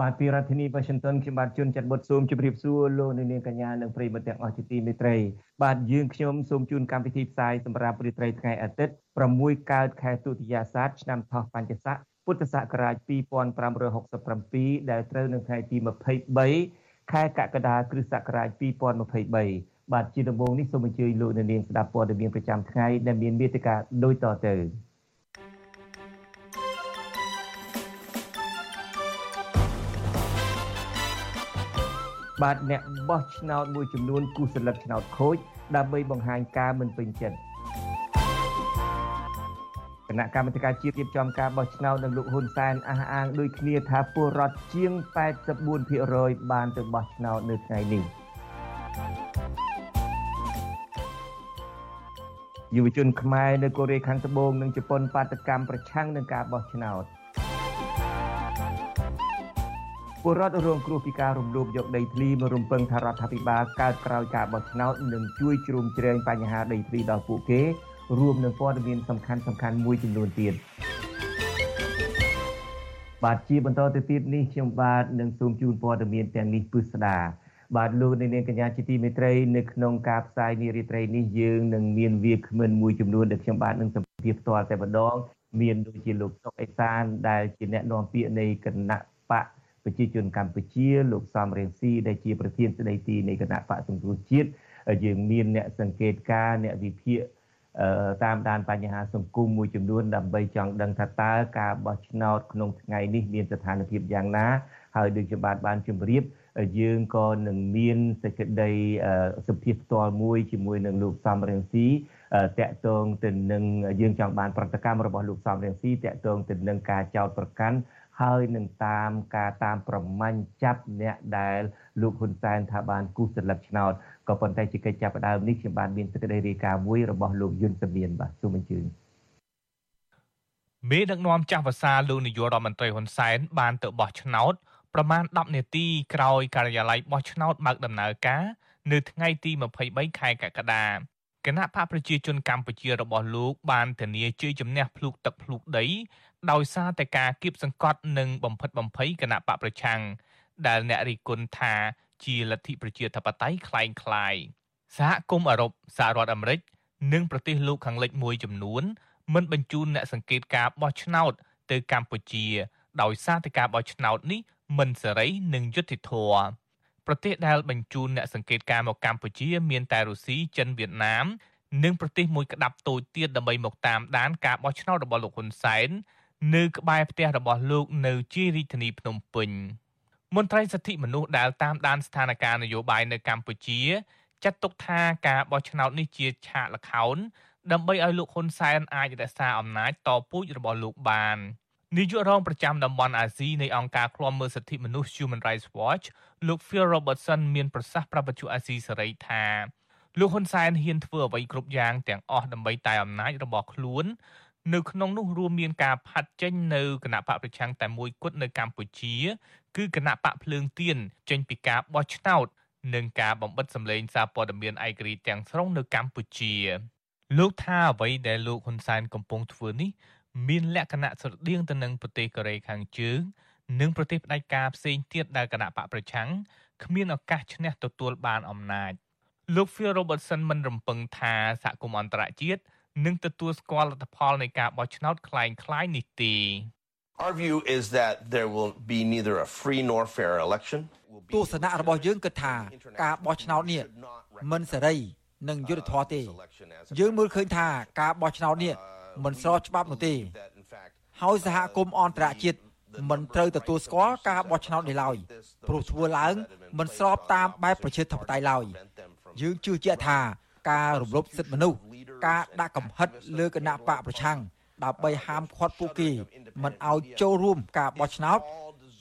បាទពីរដ្ឋធានី Washington ខ្ញុំបាទជួនចាត់បុតសូមជម្រាបសួរលោកអ្នកនាងកញ្ញានិងប្រិយមិត្តទាំងអស់ជាទីមេត្រីបាទយើងខ្ញុំសូមជូនកម្មវិធីផ្សាយសម្រាប់រាត្រីថ្ងៃអាទិត្យ6កើតខែទុតិយាសាទឆ្នាំថោះបัญចស័កពុទ្ធសករាជ2567ដែលត្រូវនៅថ្ងៃទី23ខែកក្កដាគ្រិស្តសករាជ2023បាទជាដំបូងនេះសូមអញ្ជើញលោកអ្នកនាងស្ដាប់ព័ត៌មានប្រចាំថ្ងៃដែលមានមេត្តាដូចតទៅ បាទអ្នកបោះឆ្នោតមួយចំនួនគូសន្លឹកឆ្នោតខូចដើម្បីបង្ហាញការមិនពេញចិត្តគណៈកម្មាធិការជាតិរៀបចំការបោះឆ្នោតនឹងលោកហ៊ុនសែនអះអាងដូចគ្នាថាពលរដ្ឋជាង84%បានទៅបោះឆ្នោតនៅថ្ងៃនេះយុវជនខ្មែរនៅកូរ៉េខាងត្បូងនិងជប៉ុនបាតកម្មប្រឆាំងនឹងការបោះឆ្នោត ពលរដ្ឋរងគ្រោះពីការរំលោភយកដីធ្លីមករំពឹងថារដ្ឋាភិបាលកើតក្រោយការបោះឆ្នោតនឹងជួយជ្រោមជ្រែងបញ្ហាដីធ្លីដល់ពួកគេរួមនឹងព័ត៌មានសំខាន់សំខាន់មួយចំនួនទៀតបាទជាបន្តទៅទៀតនេះខ្ញុំបាទនឹងសូមជូនព័ត៌មានទាំងនេះពិស្ដាបាទលោកនាងកញ្ញាជាទីមេត្រីនៅក្នុងការផ្សាយនារីត្រីនេះយើងនឹងមានវាគ្មិនមួយចំនួនដែលខ្ញុំបាទនឹងសម្ភាសផ្ទាល់តែម្ដងមានដូចជាលោកសុកអេសានដែលជាអ្នកនាំពាក្យនៃគណៈ បកប្រជាជនកម្ពុជាលោកសំរៀងស៊ីដែលជាប្រធានស្ដីទីនៃគណៈបកសង្គ្រោះជាតិយើងមានអ្នកសង្កេតការអ្នកវិភាគតាមដានបញ្ហាសង្គមមួយចំនួនដើម្បីចង់ដឹងថាតើការបោះឆ្នោតក្នុងថ្ងៃនេះមានស្ថានភាពយ៉ាងណា ហើយដូចជាបាទបានជម្រាបយើងក៏នឹងមានសេចក្តីសម្ភាសផ្ទាល់មួយជាមួយនឹងលោកសំរៀងស៊ីតកតងទៅនឹងយើងចង់បានប្រតិកម្មរបស់លោកសំរៀងស៊ីតកតងទៅនឹងការចោទប្រកាន់ ហើយនឹងតាមការតាមប្រមាញ់ចាប់អ្នកដែលលោកហ៊ុនសែនថាបានគូសសន្លឹកឆ្នោតក៏ប៉ុន្តែជាកិច្ចចាប់ផ្ដើមនេះខ្ញុំបានមានសេចក្តីរាយការណ៍មួយរបស់លោកយុនសមៀនបាទសូមអញ្ជើញមេដឹកនាំចាស់ភាសាលោកនាយករដ្ឋមន្ត្រីហ៊ុនសែនបានទៅបោះឆ្នោតប្រមាណ10នាទីក្រោយការិយាល័យបោះឆ្នោតបើកដំណើរការនៅថ្ងៃទី23ខែកក្កដាគណៈបកប្រជាជនកម្ពុជារបស់លោកបានធានាជ័យជំនះភ្លុកទឹកភ្លុកដី ដោយសារតែការគៀបសង្កត់និងបំផិតបំភ័យគណៈបកប្រឆាំងដែលអ្នករិះគន់ថាជាលទ្ធិប្រជាធិបតេយ្យคล้ายៗសហគមន៍អឺរ៉ុបសហរដ្ឋអាមេរិកនិងប្រទេសលោកខាងលិចមួយចំនួនមិនបញ្ជូនអ្នកសង្កេតការបោះឆ្នោតទៅកម្ពុជា ដោយសារតែការបោះឆ្នោតនេះមិនសេរីនិងយុត្តិធម៌ប្រទេសដែលបញ្ជូនអ្នកសង្កេតការមកកម្ពុជាមានតែរុស្ស៊ីចិនវៀតណាមនិងប្រទេសមួយក្តាប់តូចទៀតដើម្បីមកតាមដានការបោះឆ្នោតរបស់លោកហ៊ុនសែន នៅក្បែរផ្ទះរបស់លោកនៅជារាជធានីភ្នំពេញមន្ត្រីសិទ្ធិមនុស្សដែលតាមដានស្ថានភាពនយោបាយនៅកម្ពុជាចាត់ទុកថាការបោះឆ្នោតនេះជាឆាកល្ខោនដើម្បីឲ្យលោកហ៊ុនសែនអាចរក្សាអំណាចតពូជរបស់លោកបាននាយករងប្រចាំតំបន់អាស៊ីនៃអង្គការឃ្លាំមើលសិទ្ធិមនុស្ស Human Rights Watch លោក Phil Robertson មានប្រសាសន៍ប្រាប់វិទ្យុអាស៊ីសេរីថាលោកហ៊ុនសែនហ៊ានធ្វើអ្វីគ្រប់យ៉ាងទាំងអស់ដើម្បីតែអំណាចរបស់ខ្លួន នៅក្នុងនោះរួមមានការផាត់ចេញនៅគណៈបកប្រឆាំងតែមួយគត់នៅកម្ពុជា គឺគណៈបកភ្លើងទៀនចេញពីការបោះឆ្នោតនិងការបំបិតសម្លេងសារព័ត៌មានឯករាជ្យទាំងស្រុងនៅកម្ពុជាលោកថាអ្វីដែលលោកហ៊ុនសែនកំពុងធ្វើនេះមានលក្ខណៈស្រដៀងទៅនឹងប្រទេសកូរ៉េខាងជើង និងប្រទេសផ្ដាច់ការផ្សេងទៀតដែលគណៈបកប្រឆាំងគ្មានឱកាសឈ្នះទទួលបានអំណាចលោក Phil Robertson មិនរំពឹងថាសហគមន៍អន្តរជាតិ នឹងទទួលស្គាល់លទ្ធផលនៃការបោះឆ្នោតคล้ายៗនេះទេ Our view is that there will be neither a free nor fair election. ទស្សនៈរបស់យើងគឺថាការបោះឆ្នោតនេះមិនសេរីនិងយុត្តិធម៌ទេយើងមើលឃើញថាការបោះឆ្នោតនេះមិនស្របច្បាប់នោះទេហើយសហគមន៍អន្តរជាតិមិនត្រូវទទួលស្គាល់ការបោះឆ្នោតនេះឡើយព្រោះធ្វើឡើងមិនស្របតាមបែបប្រជាធិបតេយ្យឡើយយើងជឿជាក់ថា ការរំលោភសិទ្ធិមនុស្សការដាក់កំហិតលើគណៈបកប្រឆាំងដើម្បីហាមឃាត់ពួកគេមិនឲ្យចូលរួមការបោះឆ្នោត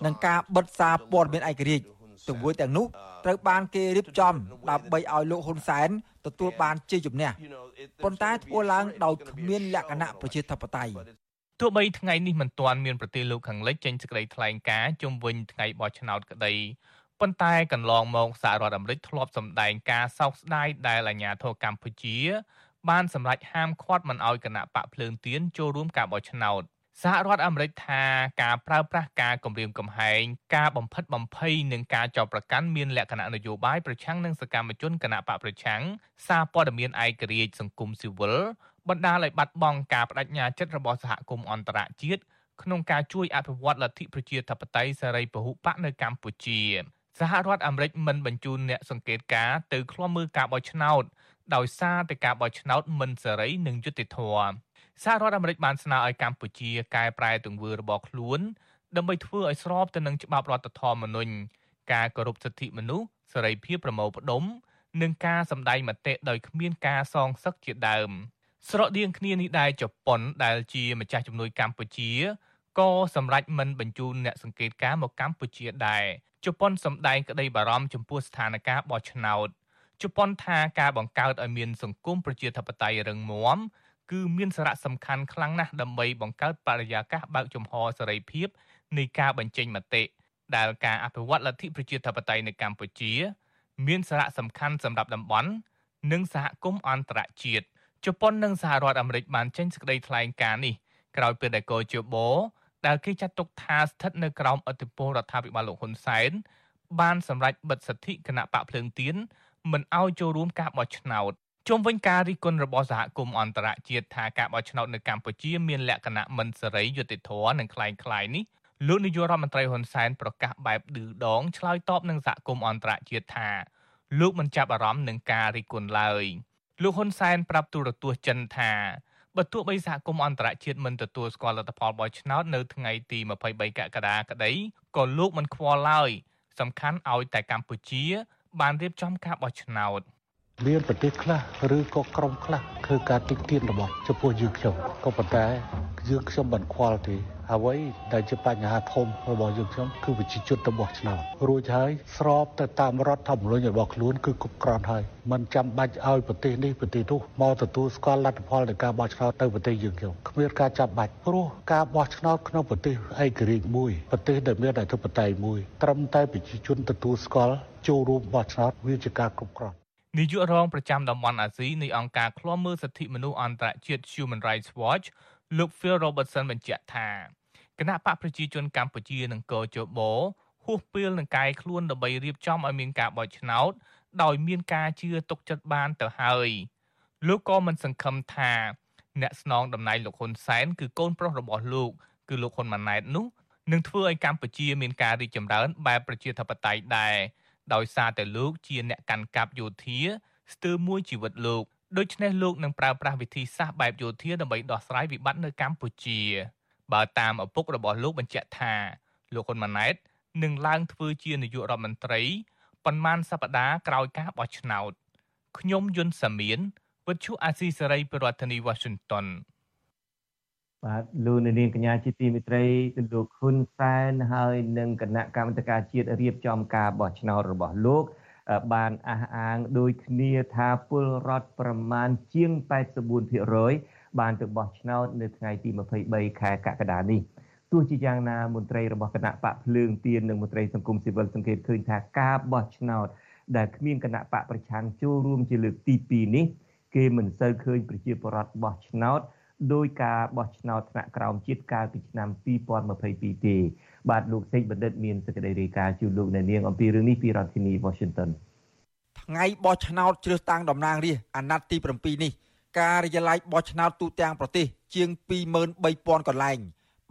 និងការបិទសារព័ត៌មានឯករាជ្យទង្វើទាំងនោះត្រូវបានគេរៀបចំដើម្បីឲ្យលោកហ៊ុនសែនទទួលបានជ័យជំនះប៉ុន្តែធ្វើឡើងដោយគ្មានលក្ខណៈប្រជាធិបតេយ្យទោះបីថ្ងៃនេះមិនទាន់មានប្រទេសលោកខាងលិចចេញសេចក្តីថ្លែងការណ៍ជំវិញថ្ងៃបោះឆ្នោតក្តី ប៉ុន្តែកន្លងមកសហរដ្ឋអាមេរិកធ្លាប់សម្ដែងការសោកស្ដាយដែលអាញាធរកម្ពុជា បានសម្រេចហាមឃាត់មិនឲ្យគណៈបកភ្លើងទៀនចូលរួមការបោះឆ្នោតសហរដ្ឋអាមេរិកថាការប្រើប្រាស់ការគំរាមកំហែងការបំផិតបំភ័យនិងការចោទប្រកាន់មានលក្ខណៈនយោបាយប្រឆាំងនឹងសកម្មជនគណបកប្រឆាំងសារព័ត៌មានឯករាជ្យសង្គមស៊ីវិលបណ្ដាលឲ្យបាត់បង់ការបដិញ្ញាចិត្តរបស់សហគមន៍អន្តរជាតិក្នុងការជួយអភិវឌ្ឍលទ្ធិប្រជាធិបតេយ្យសេរីពហុបកនៅកម្ពុជា សហរដ្ឋអាមេរិកមិនបញ្ជូនអ្នកសង្កេតការទៅឃ្លាំមើលការបោះឆ្នោតដោយសារតែការបោះឆ្នោតមិនសេរីនិងយុត្តិធម៌សហរដ្ឋអាមេរិកបានស្នើឲ្យកម្ពុជាកែប្រែទង្វើរបស់ខ្លួនដើម្បីធ្វើឲ្យស្របទៅនឹងច្បាប់រដ្ឋធម្មនុញ្ញការគោរពសិទ្ធិមនុស្សសេរីភាពប្រមូលផ្ដុំនិងការសម្ដែងមតិដោយគ្មានការសងសឹកជាដើមស្រដៀងគ្នានេះដែរជប៉ុនដែលជាម្ចាស់ជំនួយកម្ពុជាក៏សម្រេចមិនបញ្ជូនអ្នកសង្កេតការមកកម្ពុជាដែរ ជប៉ុនសម្ដែងក្តីបារម្ភចំពោះស្ថានភាពបោះឆ្នោតជប៉ុនថាការបង្កើតឲ្យមានសង្គមប្រជាធិបតេយ្យរឹងមាំគឺមានសារៈសំខាន់ខ្លាំងណាស់ដើម្បីបង្កើតបរិយាកាសបើកចំហសេរីភាពនៃការបញ្ចេញមតិដែលការអភិវឌ្ឍលទ្ធិប្រជាធិបតេយ្យនៅកម្ពុជា មានសារៈសំខាន់សម្រាប់តំបន់និងសហគមន៍អន្តរជាតិជប៉ុននិងសហរដ្ឋអាមេរិកបានចេញសេចក្តីថ្លែងការណ៍នេះក្រោយពេលដែលកោជប ដែលគេចាត់ទុកថាស្ថិតនៅក្រោមអធិបតេយ្យរដ្ឋាភិបាលលោកហ៊ុនសែនបានសម្រេចបិទសិទ្ធិគណៈបកភ្លើងទៀនមិនឲ្យចូលរួមការបោះឆ្នោតជុំវិញការរិះគន់របស់សហគមន៍អន្តរជាតិថាការបោះឆ្នោតនៅកម្ពុជាមានលក្ខណៈមិនសេរីយុត្តិធម៌និងคล้ายៗនេះលោកនាយករដ្ឋមន្ត្រីហ៊ុនសែនប្រកាសបែបឌឺដងឆ្លើយតបនឹងសហគមន៍អន្តរជាតិថាលោកមិនចាប់អារម្មណ៍នឹងការរិះគន់ឡើយលោកហ៊ុនសែនប្រាប់ទូរទស្សន៍ចិនថា បើទោះបីសហគមន៍អន្តរជាតិមិនទទួលស្គាល់លទ្ធផលបោះឆ្នោតនៅថ្ងៃទី23កក្កដាក្តីក៏លោកមិនខ្វល់ឡើយសំខាន់ឲ្យតែកម្ពុជាបានរៀបចំការបោះឆ្នោត មានប្រទេសខ្លះឬក៏ក្រុមខ្លះធ្វើការតិចទៀនរបស់ចំពោះយើងខ្ញុំក៏ប៉ុន្តែយើងខ្ញុំមិនខ្វល់ទេអ្វីដែលជាបញ្ហាធំរបស់យើងខ្ញុំគឺវិជាជនរបស់ឆ្នោតរួចហើយស្របទៅតាមរដ្ឋធម្មនុញ្ញរបស់ខ្លួនគឺគ្រប់គ្រាន់ហើយមិនចាំបាច់ឲ្យប្រទេសនេះប្រទេសនោះមកទទួលស្គាល់លទ្ធផលនៃការបោះឆ្នោតទៅប្រទេសយើងខ្ញុំគ្មានការចាំបាច់ព្រោះការបោះឆ្នោតក្នុងប្រទេសឯករាជ្យមួយប្រទេសដែលមានអធិបតេយ្យមួយត្រឹមតែប្រជាជនទទួលស្គាល់ចូលរួមបោះឆ្នោតវាជាការគ្រប់គ្រាន់ នាយករងប្រចាំតំបន់អាស៊ីនៃអង្គការឃ្លាំមើលសិទ្ធិមនុស្សអន្តរជាតិ Human Rights Watch លោក Phil Robertson បញ្ជាក់ថាគណៈបកប្រជាជនកម្ពុជានិងកោជបហួសពេលនឹងកាយខ្លួនដើម្បីរៀបចំឲ្យមានការបោះឆ្នោតដោយមានការជឿទុកចិត្តបានទៅហើយលោកក៏មិនសង្ឃឹមថាអ្នកស្នងតំណែងលោកហ៊ុនសែនគឺកូនប្រុសរបស់លោកគឺលោកហ៊ុនម៉ាណែតនោះនឹងធ្វើឲ្យកម្ពុជាមានការរីកចម្រើនបែបប្រជាធិបតេយ្យដែរ ដោយសារតែលោកជាអ្នកកាន់កាប់យោធាស្ទើរមួយជីវិតលោកដូច្នេះលោកនឹងប្រើប្រាស់វិធីសាស្ត្របែបយោធាដើម្បីដោះស្រាយវិបត្តិនៅកម្ពុជាបើតាមឪពុករបស់លោកបញ្ជាក់ថាលោកហ៊ុនម៉ាណែតនឹងឡើងធ្វើជានាយករដ្ឋមន្ត្រីប៉ុន្មានសប្តាហ៍ក្រោយការបោះឆ្នោតខ្ញុំយុនសាមៀនវិទ្យុអាស៊ីសេរីប្រធានាធិបតី Washington បាទលោកនាងកញ្ញាជាទីមេត្រីលោកហ៊ុនសែនហើយនិងគណៈកម្មាធិការជាតិរៀបចំការបោះឆ្នោតរបស់លោក បានអះអាងដូចគ្នាថាពលរដ្ឋប្រមាណជាង84%បានទៅបោះឆ្នោតនៅថ្ងៃទី23ខែកក្កដានេះទោះជាយ៉ាងណាមន្ត្រីរបស់គណៈបកភ្លើងទៀននិងមន្ត្រីសង្គមស៊ីវិលសង្កេតឃើញថាការបោះឆ្នោត ដែលគ្មានគណៈបកប្រឆាំងចូលរួមជាលើកទី2នេះ គេមិនសូវឃើញប្រជាពលរដ្ឋបោះឆ្នោត ដោយការបោះឆ្នោតថ្នាក់ក្រោមជាតិកាលពីឆ្នាំ2022ទេបាទលោកសេកបណ្ឌិតមានសេចក្តីរាយការណ៍ជូនលោកអ្នកនាងអំពីរឿងនេះពីរដ្ឋធានី Washington ថ្ងៃបោះឆ្នោតជ្រើសតាំងតំណាងរាស្ត្រអាណត្តិទី7នេះការិយាល័យបោះឆ្នោតទូទាំងប្រទេស ជាង23000កន្លែង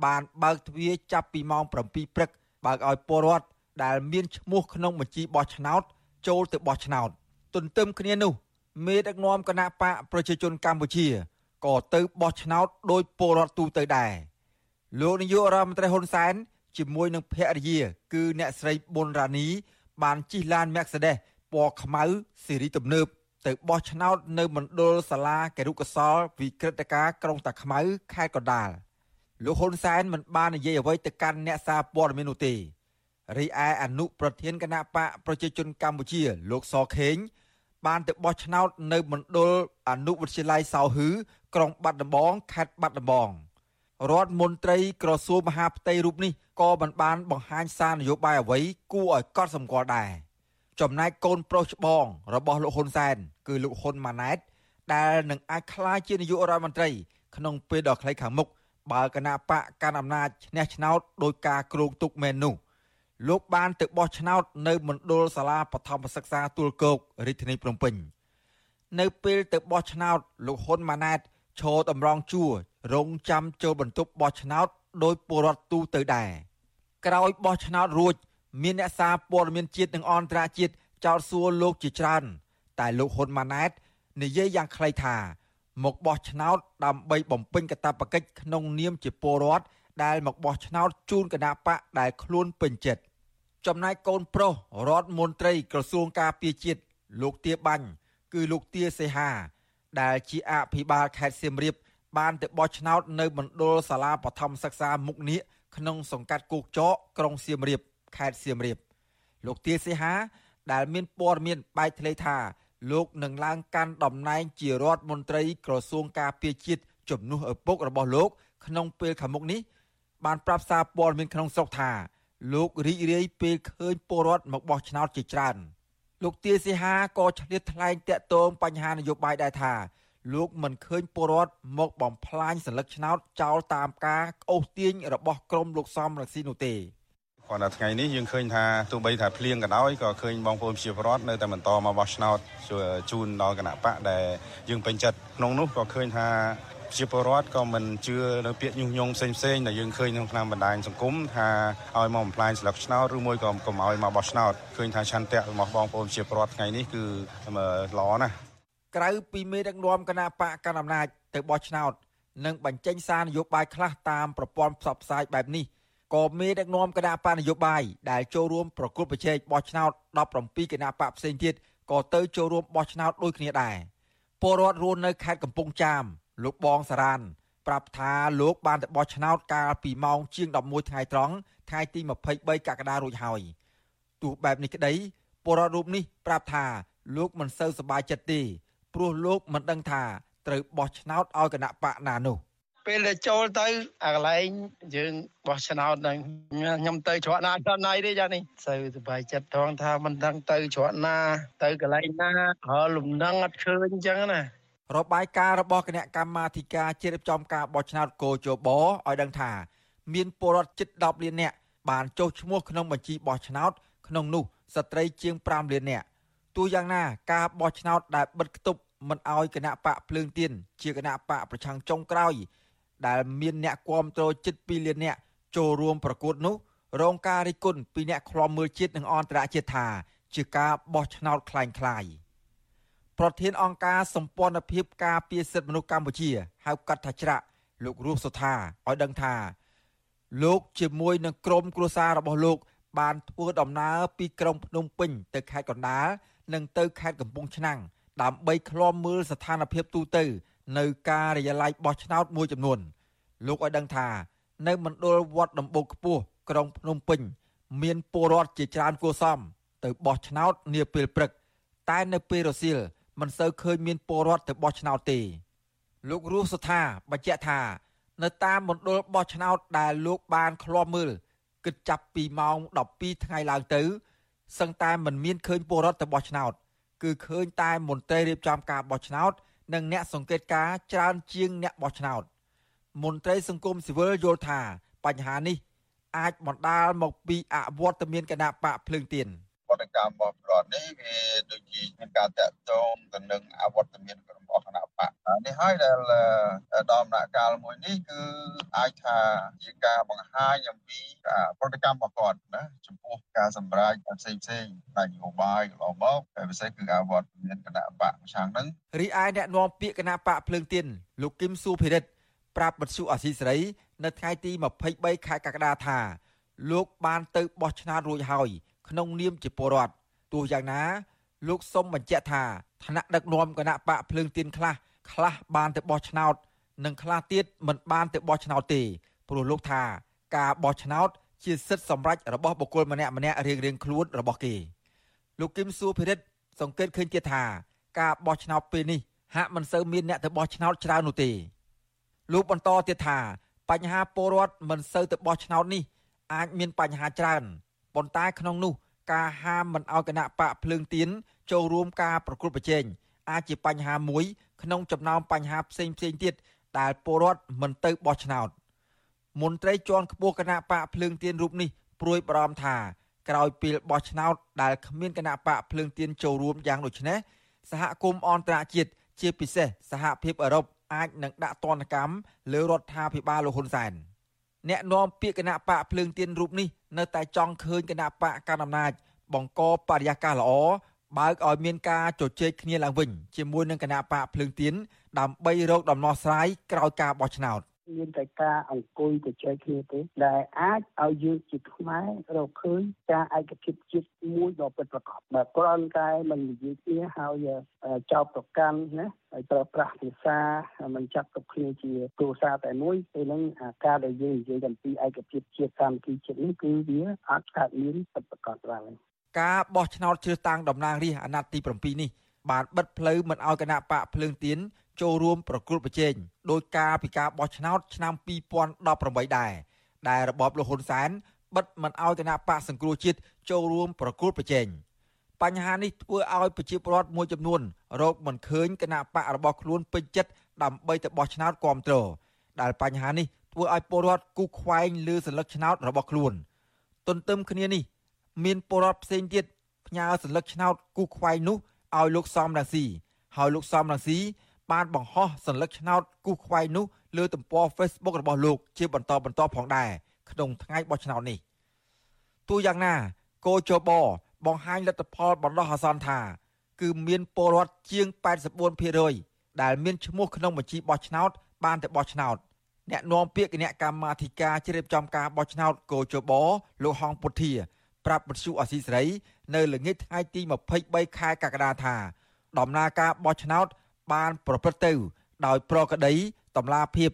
បានបើកទ្វារចាប់ពីម៉ោង7ព្រឹកបើកឲ្យពលរដ្ឋដែលមានឈ្មោះក្នុងបញ្ជីបោះឆ្នោត ចូលទៅបោះឆ្នោត ទន្ទឹមគ្នានោះមេដឹកនាំគណៈបកប្រជាជនកម្ពុជា ក៏ទៅបោះឆ្នោតដោយពលរដ្ឋទូទៅដែរលោកនាយករដ្ឋមន្ត្រីហ៊ុនសែនជាមួយនឹងភរិយា គឺអ្នកស្រីប៊ុនរ៉ានី បានជិះឡាន Mercedes ពណ៌ខ្មៅស៊េរីទំនើបទៅបោះឆ្នោតនៅមណ្ឌលសាលាគរុកសលវិក្រិតការក្រុងតាខ្មៅខេត្តកណ្ដាលលោកហ៊ុនសែនមិនបាននិយាយអ្វីទៅកាន់អ្នកសារព័ត៌មាននោះទេរីឯអនុប្រធានគណៈបកប្រជាជនកម្ពុជា លោកសខេង បានទៅបោះឆ្នោតនៅមណ្ឌលអនុវិទ្យាល័យសៅហឺក្រុងបាត់ដំបងខេត្តបាត់ដំបងរដ្ឋមន្ត្រីក្រសួងមហាផ្ទៃរូបនេះក៏មិនបានបង្ហាញសារនយោបាយអ្វីគួរឲ្យកត់សម្គាល់ដែរចំណែកកូនប្រុសច្បងរបស់លោកហ៊ុនសែន គឺលោកហ៊ុនម៉ាណែត ដែលនឹងអាចក្លាយជានាយករដ្ឋមន្ត្រី ក្នុងពេលដ៏ខ្លីខាងមុខបើគណៈបកកាន់អំណាចឈ្នះឆ្នោតដោយការគ្រោងទុកមែននោះ លោកបានទៅបោះឆ្នោតនៅមណ្ឌលសាលាបឋមសិក្សាទួលគោករាជធានីភ្នំពេញនៅពេលទៅបោះឆ្នោតលោកហ៊ុនម៉ាណែតឈរតម្រង់ជួររងចាំចូលបន្ទប់បោះឆ្នោតដោយពលរដ្ឋទូទៅដែរក្រោយបោះឆ្នោតរួច មានអ្នកសារព័ត៌មានជាតិនិងអន្តរជាតិចោទសួរលោកជាច្រើន តែលោកហ៊ុនម៉ាណែតនិយាយយ៉ាងខ្លីថាមកបោះឆ្នោតដើម្បីបំពេញកាតព្វកិច្ចក្នុងនាមជាពលរដ្ឋដែលមកបោះឆ្នោតជូនគណៈបកដែលខ្លួនពេញចិត្ត ចំណែកកូនប្រុសរដ្ឋមន្ត្រីក្រសួងការពារជាតិលោកទាបាញ់គឺលោកទាសេហា ដែលជាអភិបាលខេត្តសៀមរាប បានទៅបោះឆ្នោតនៅមណ្ឌលសាលាបឋមសិក្សាមុខនៀកក្នុងសង្កាត់គោកចកក្រុងសៀមរាបខេត្តសៀមរាប លោកទាសេហា ដែលមានព័ត៌មានបែកធ្លាយថាលោកនឹងឡើងកាន់តំណែងជារដ្ឋមន្ត្រីក្រសួងការពារជាតិជំនួសឪពុករបស់លោក ក្នុងពេលខាងមុខនេះបានប្រាប់សារព័ត៌មានក្នុងស្រុកថា លោករីករាយពេលឃើញពលរដ្ឋមកបោះឆ្នោតជាច្រើនលោកទាសីហាក៏ឆ្លៀតថ្លែងតាក់ទងបញ្ហានយោបាយដែរថាលោកមិនឃើញពលរដ្ឋមកបំផ្លាញសិលឹកឆ្នោតចោលតាមការក្អូសទាញរបស់ក្រមលោកសំរងស៊ីនោះទេគាត់ថាថ្ងៃនេះយើងឃើញថាទោះបីថាភ្លៀងក៏ដោយក៏ឃើញបងប្អូនជាពលរដ្ឋនៅតែបន្តមកបោះឆ្នោតជូនដល់គណៈបកដែលយើងពេញចិត្តក្នុងនោះក៏ឃើញថា ជាពលរដ្ឋក៏មិនជឿនៅពាក្យញុះញង់ផ្សេងផ្សេងដែលយើងឃើញក្នុងតាមបណ្ដាញសង្គមថាឲ្យមកបំផ្លាញស្លឹកឆ្នោតឬមួយក៏កុំឲ្យមកបោះឆ្នោតឃើញថាឆន្ទៈរបស់បងប្អូនជាពលរដ្ឋថ្ងៃនេះគឺល្អណាស់ក្រៅពីមេដឹកនាំគណៈបកកណ្ដាលអំណាចទៅបោះឆ្នោតនិងបញ្ចេញសារនយោបាយខ្លះតាមប្រព័ន្ធផ្សព្វផ្សាយបែបនេះក៏មេដឹកនាំគណៈបកនយោបាយដែលចូលរួមប្រគល់ប្រជែងបោះឆ្នោត17គណៈបកផ្សេងទៀតក៏ទៅចូលរួមបោះឆ្នោតដូចគ្នាដែរពលរដ្ឋរស់នៅខេត្តកំពង់ចាម លោកបងសារ៉ានប្រាប់ថាលោកបានទៅបោះឆ្នោតកាលពីម៉ោងជាង11ថ្ងៃត្រង់ថ្ងៃទី23កក្កដារួចហើយទោះបែបនេះក្តីពលរដ្ឋរូបនេះប្រាប់ថាលោកមិនសូវសប្បាយចិត្តទេព្រោះលោកមិនដឹងថាត្រូវបោះឆ្នោតឲ្យគណៈបកណានោះពេលដែលចូលទៅអាកន្លែងយើងបោះឆ្នោតហ្នឹងខ្ញុំទៅច្រកណាច្រកណៃទេចានេះសូវសប្បាយចិត្តថងថាមិនដឹងទៅច្រកណា ទៅកន្លែងណាហើយលំនឹងអត់ឃើញអញ្ចឹងណា របាយការណ៍របស់គណៈកម្មាធិការជ្រៀបចំការបោះឆ្នោតកោជបឲ្យដឹងថា មានពលរដ្ឋជិត10លាននាក់បានចុះឈ្មោះក្នុងបញ្ជីបោះឆ្នោតក្នុងនោះស្ត្រីជាង5លាននាក់ទោះយ៉ាងណាការបោះឆ្នោតដែលបិទគប់មិនអោយគណៈបកភ្លើងទៀនជាគណៈបកប្រឆាំងចុងក្រោយដែលមានអ្នកគាំទ្រជិត2លាននាក់ចូលរួមប្រកួតនោះ រងការរិះគន់ពីអ្នកខ្លាំមើលជាតិនិងអន្តរជាតិថា ជាការបោះឆ្នោតคล้ายៗ ប្រធានអង្គការសម្ព័ន្ធភាពការពារសិទ្ធិមនុស្សកម្ពុជាហៅកាត់ថាច្រាក់លោករស់សុថាឲ្យដឹងថា លោកជាមួយនឹងក្រុមគ្រួសាររបស់លោក បានធ្វើដំណើរពីក្រុងភ្នំពេញទៅខេត្តកណ្ដាលនិងទៅខេត្តកំពង់ឆ្នាំងដើម្បីឃ្លាំមើលស្ថានភាពទូទៅ នៅការិយាល័យបោះឆ្នោតមួយចំនួន លោកឲ្យដឹងថានៅមណ្ឌលវត្តដំបូកខ្ពស់ក្រុងភ្នំពេញ មានពលរដ្ឋជាច្រើនគួសមទៅបោះឆ្នោតនាពេលព្រឹក តែនៅពេលរសៀល មិនសូវឃើញមានពលរដ្ឋទៅបោះឆ្នោតទេ លោករស់សុថាបញ្ជាក់ថា នៅតាមមណ្ឌលបោះឆ្នោតដែលលោកបានឃ្លាំមើលគិតចាប់ពីម៉ោង12ថ្ងៃឡើងទៅសឹងតែមិនមានឃើញពលរដ្ឋទៅបោះឆ្នោត គឺឃើញតែមន្ត្រីរៀបចំការបោះឆ្នោត និងអ្នកសង្កេតការច្រើនជាងអ្នកបោះឆ្នោតមន្ត្រីសង្គមស៊ីវិលយល់ថាបញ្ហានេះ អាចបណ្ដាលមកពីអវត្តមានគណៈបកភ្លើងទៀន វត្តកម្មរបស់រដ្ឋនេះវាដូចជាមានការតាក់ទងទៅនឹងអវត្តមានរបស់គណៈបកនេះហើយដែលដំណាក់កាលមួយនេះគឺអាចថាជាការបង្ហាញអំពីប្រតិកម្មរបស់គាត់ណាចំពោះការសម្រេចផ្សេងផ្សេងនយោបាយកន្លងមកតែពិសេសគឺអវត្តមានគណៈបកប្រឆាំងហ្នឹងរីឯអ្នកនាំពាក្យគណៈបកភ្លើងទៀនលោកគឹមស៊ូភិរិទ្ធប្រាប់បទសុអសីសេរី នៅថ្ងៃទី23ខែកក្កដាថាលោកបានទៅបោះឆ្នោតរួចហើយ ក្នុងនាមជាពលរដ្ឋទោះយ៉ាងណាលោកសុំបញ្ជាក់ថាឋានៈដឹកនាំគណៈបកភ្លើងទៀនខ្លះខ្លះបានទៅបោះឆ្នោត និងខ្លះទៀតមិនបានទៅបោះឆ្នោតទេព្រោះលោកថាការបោះឆ្នោត ជាសិទ្ធិសម្រេចរបស់បុគ្គលម្នាក់ម្នាក់រៀងរៀងខ្លួនរបស់គេលោកគឹមសួរភិរិទ្ធសង្កេតឃើញទៀតថាការបោះឆ្នោតពេលនេះហាក់មិនសូវមានអ្នកទៅបោះឆ្នោតច្រើននោះទេលោកបន្តទៀតថាបញ្ហាពលរដ្ឋមិនសូវទៅបោះឆ្នោតនេះអាចមានបញ្ហាច្រើន ប៉ុន្តែក្នុងនោះការហាមមិនឲ្យគណៈបកភ្លើងទៀនចូលរួមការប្រគល់ប្រជែងអាចជាបញ្ហាមួយ ក្នុងចំណោមបញ្ហាផ្សេងផ្សេងទៀតដែលពលរដ្ឋមិនទៅបោះឆ្នោតមន្ត្រីជាន់ខ្ពស់គណៈបកភ្លើងទៀនរូបនេះព្រួយបារម្ភថាក្រោយពេលបោះឆ្នោតដែលគ្មានគណៈបកភ្លើងទៀនចូលរួមយ៉ាងដូចនេះសហគមន៍អន្តរជាតិជាពិសេសសហភាពអឺរ៉ុបអាចនឹងដាក់ទណ្ឌកម្មលើរដ្ឋាភិបាលលោកហ៊ុនសែន អ្នកនាំពាក្យគណៈបកភ្លើងទៀនរូបនេះនៅតែចង់ឃើញគណៈបកកណ្ដាលអំណាច បង្កបរិយាកាសល្អបើកឲ្យមានការជជែកគ្នាឡើងវិញជាមួយនឹងគណៈបកភ្លើងទៀនដើម្បីរកដំណោះស្រាយក្រោយការបោះឆ្នោត មានតែការអង្គុយទៅចែកគ្នាទេដែលអាចឲ្យយើងជាខ្មែររកឃើញការឯកភាពជាតិមួយដ៏ពិតប្រាកដបើគ្រាន់តែមិននិយាយគ្នាហើយចោទប្រកាន់ណាហើយប្រើប្រាស់ភាសាមិនចាត់ទុកគ្នាជាគ្រួសារតែមួយពេលហ្នឹងការដែលយើងនិយាយអំពីឯកភាពជាតិសាមគ្គីជាតិនេះគឺវាអាចកើតមានពិតប្រាកដឡើងការបោះឆ្នោតជ្រើសតាំងតំណាងរាស្ត្រអាណត្តិទី7នេះបានបិទផ្លូវមិនឲ្យគណៈបកភ្លើងទៀន ចូលរួមប្រគល់ប្រជែងដោយការពីការបោះឆ្នោតឆ្នាំ2018ដែរដែលរបបលហ៊ុនសែនបិទមិនឲ្យគណៈបកសង្គ្រោះជាតិចូលរួមប្រគល់ប្រជែងបញ្ហានេះធ្វើឲ្យប្រជាពលរដ្ឋមួយចំនួនរកមិនឃើញគណៈបករបស់ខ្លួនពេញចិត្តដើម្បីទៅបោះឆ្នោតគ្រប់គ្រងដែលបញ្ហានេះធ្វើឲ្យពលរដ្ឋគូខ្វែងលើសัญลักษณ์ឆ្នោតរបស់ខ្លួនទន្ទឹមគ្នានេះមានពលរដ្ឋផ្សេងទៀតផ្ញើសัญลักษณ์ឆ្នោតគូខ្វែងនោះឲ្យលោកសំរាស៊ីហើយលោកសំរាស៊ី បានបង្ហោះសញ្ញាឆ្នោតគូសខ្វែងនោះលើទំព័រ Facebook របស់លោកជាបន្តបន្តផងដែរក្នុងថ្ងៃបោះឆ្នោតនេះទូយ៉ាងណាគោចបបង្ហាញលទ្ធផលបណ្ដោះអាសន្នថា គឺមានពលរដ្ឋជាង84%ដែលមានឈ្មោះក្នុងបញ្ជីបោះឆ្នោត បានទៅបោះឆ្នោតអ្នកនាំពាក្យគណៈកម្មាធិការជ្រៀបចំការបោះឆ្នោតគោចបលោកហងពុធា ប្រាប់បទសុអសីសេរី នៅល្ងាចថ្ងៃទី23ខែកក្កដាថាដំណើរការបោះឆ្នោត បានប្រព្រឹត្តទៅ ដោយប្រក្រតីតម្លាភាព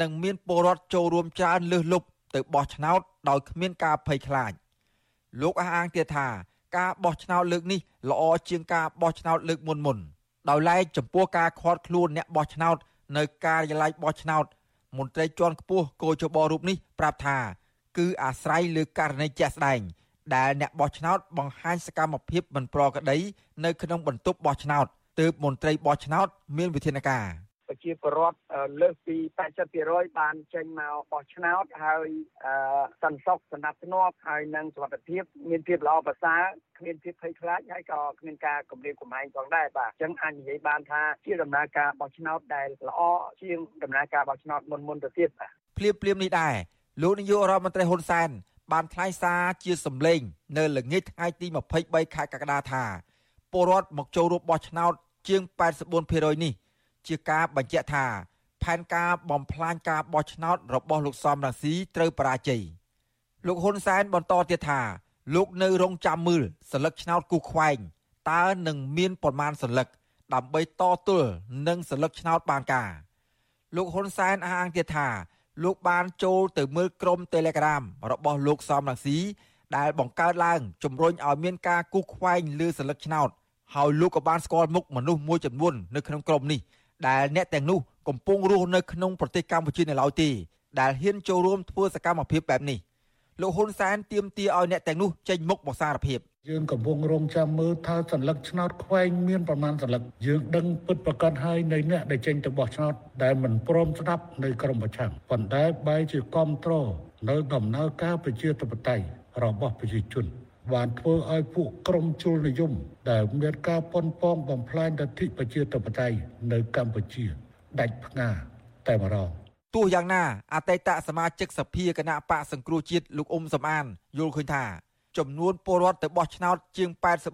និងមានពលរដ្ឋចូលរួមច្រើនលើសលប់ទៅបោះឆ្នោតដោយគ្មានការភ័យខ្លាចលោកអះអាងទៀតថាការបោះឆ្នោតលើកនេះល្អជាងការបោះឆ្នោតលើកមុនមុនដោយឡែកចំពោះការខាត់ខ្លួនអ្នកបោះឆ្នោត នៅការិយាល័យបោះឆ្នោតមន្ត្រីជាន់ខ្ពស់គោចបរូបនេះប្រាប់ថា គឺអាស្រ័យលើករណីជាក់ស្ដែងដែលអ្នកបោះឆ្នោតបង្ហាញសកម្មភាពមិនប្រក្រតីនៅក្នុងបន្ទប់បោះឆ្នោត ទើបមន្ត្រីបោះឆ្នោតមានវិធានការប្រជាពលរដ្ឋលើសពី80%បានចេញមកបោះឆ្នោតហើយសន្តិសុខសណ្ដាប់ធ្នាប់ហើយនិងសុខភាពមានភាពល្អប្រសើរគ្មានភាពភ័យខ្លាចហើយក៏គ្មានការគំរាមកំហែងផងដែរបាទអញ្ចឹងអាចនិយាយបានថាជាដំណើរការបោះឆ្នោតដែលល្អជាងដំណើរការបោះឆ្នោតមុនមុនទៅទៀតបាទភ្លាមភ្លាមនេះដែរលោកនាយករដ្ឋមន្ត្រីហ៊ុនសែនបានថ្លែងសារជាសម្លេង នៅល្ងាចថ្ងៃទី23ខែកក្កដាថាពលរដ្ឋមកចូលរួមបោះឆ្នោត ជាង84%នេះ ជាការបញ្ជាក់ថាផែនការបំផ្លាញការបោះឆ្នោតរបស់លោកសំរាស៊ីត្រូវបរាជ័យលោកហ៊ុនសែនបន្តទៀតថាលោកនៅរងចាំមើលសិលឹកឆ្នោតគូខ្វែងតើនឹងមានប្រមាណសិលឹកដើម្បីតទល់នឹងសិលឹកឆ្នោតបានការលោកហ៊ុនសែនអះអាងទៀតថា លោកបានចូលទៅមើលក្រុម Telegram របស់លោកសំរងស៊ីដែលបង្កើតឡើងជំរុញឲ្យមានការគូខ្វែងលើសិលឹកឆ្នោត ហើយលោកក៏បានស្គាល់មុខមនុស្សមួយចំនួននៅក្នុងក្រុមនេះដែលអ្នកទាំងនោះកំពុងរស់នៅក្នុងប្រទេសកម្ពុជានៅឡើយទេដែលហ៊ានចូលរួមធ្វើសកម្មភាពបែបនេះលោកហ៊ុនសែនទាមទារឲ្យអ្នកទាំងនោះចេញមុខមកសារភាពយើងកំពុងរងចាំមើលថាសัญลักษณ์ឆ្នោតខ្វែងមានប្រមាណសัญลักษณ์យើងដឹងពិតប្រកបហើយនៃអ្នកដែលចេញទៅបោះឆ្នោតដែលមិនព្រមស្ដាប់នៅក្រមប្រឆាំងប៉ុន្តែបែរជាគ្រប់គ្រងនៅដំណើរការប្រជាធិបតេយ្យរបស់ប្រជាជន បានធ្វើឲ្យពួកក្រុមជលនិយមដែលមានការប៉ុនប៉ងបំផ្លាញលទ្ធិប្រជាធិបតេយ្យនៅកម្ពុជាដាច់ផ្ងាតែម្ដងទោះយ៉ាងណាអតីតសមាជិកសភាគណៈបកសង្គ្រោះជាតិលោកអ៊ុំសំអានយល់ឃើញថា ចំនួនពលរដ្ឋទៅបោះឆ្នោតជាង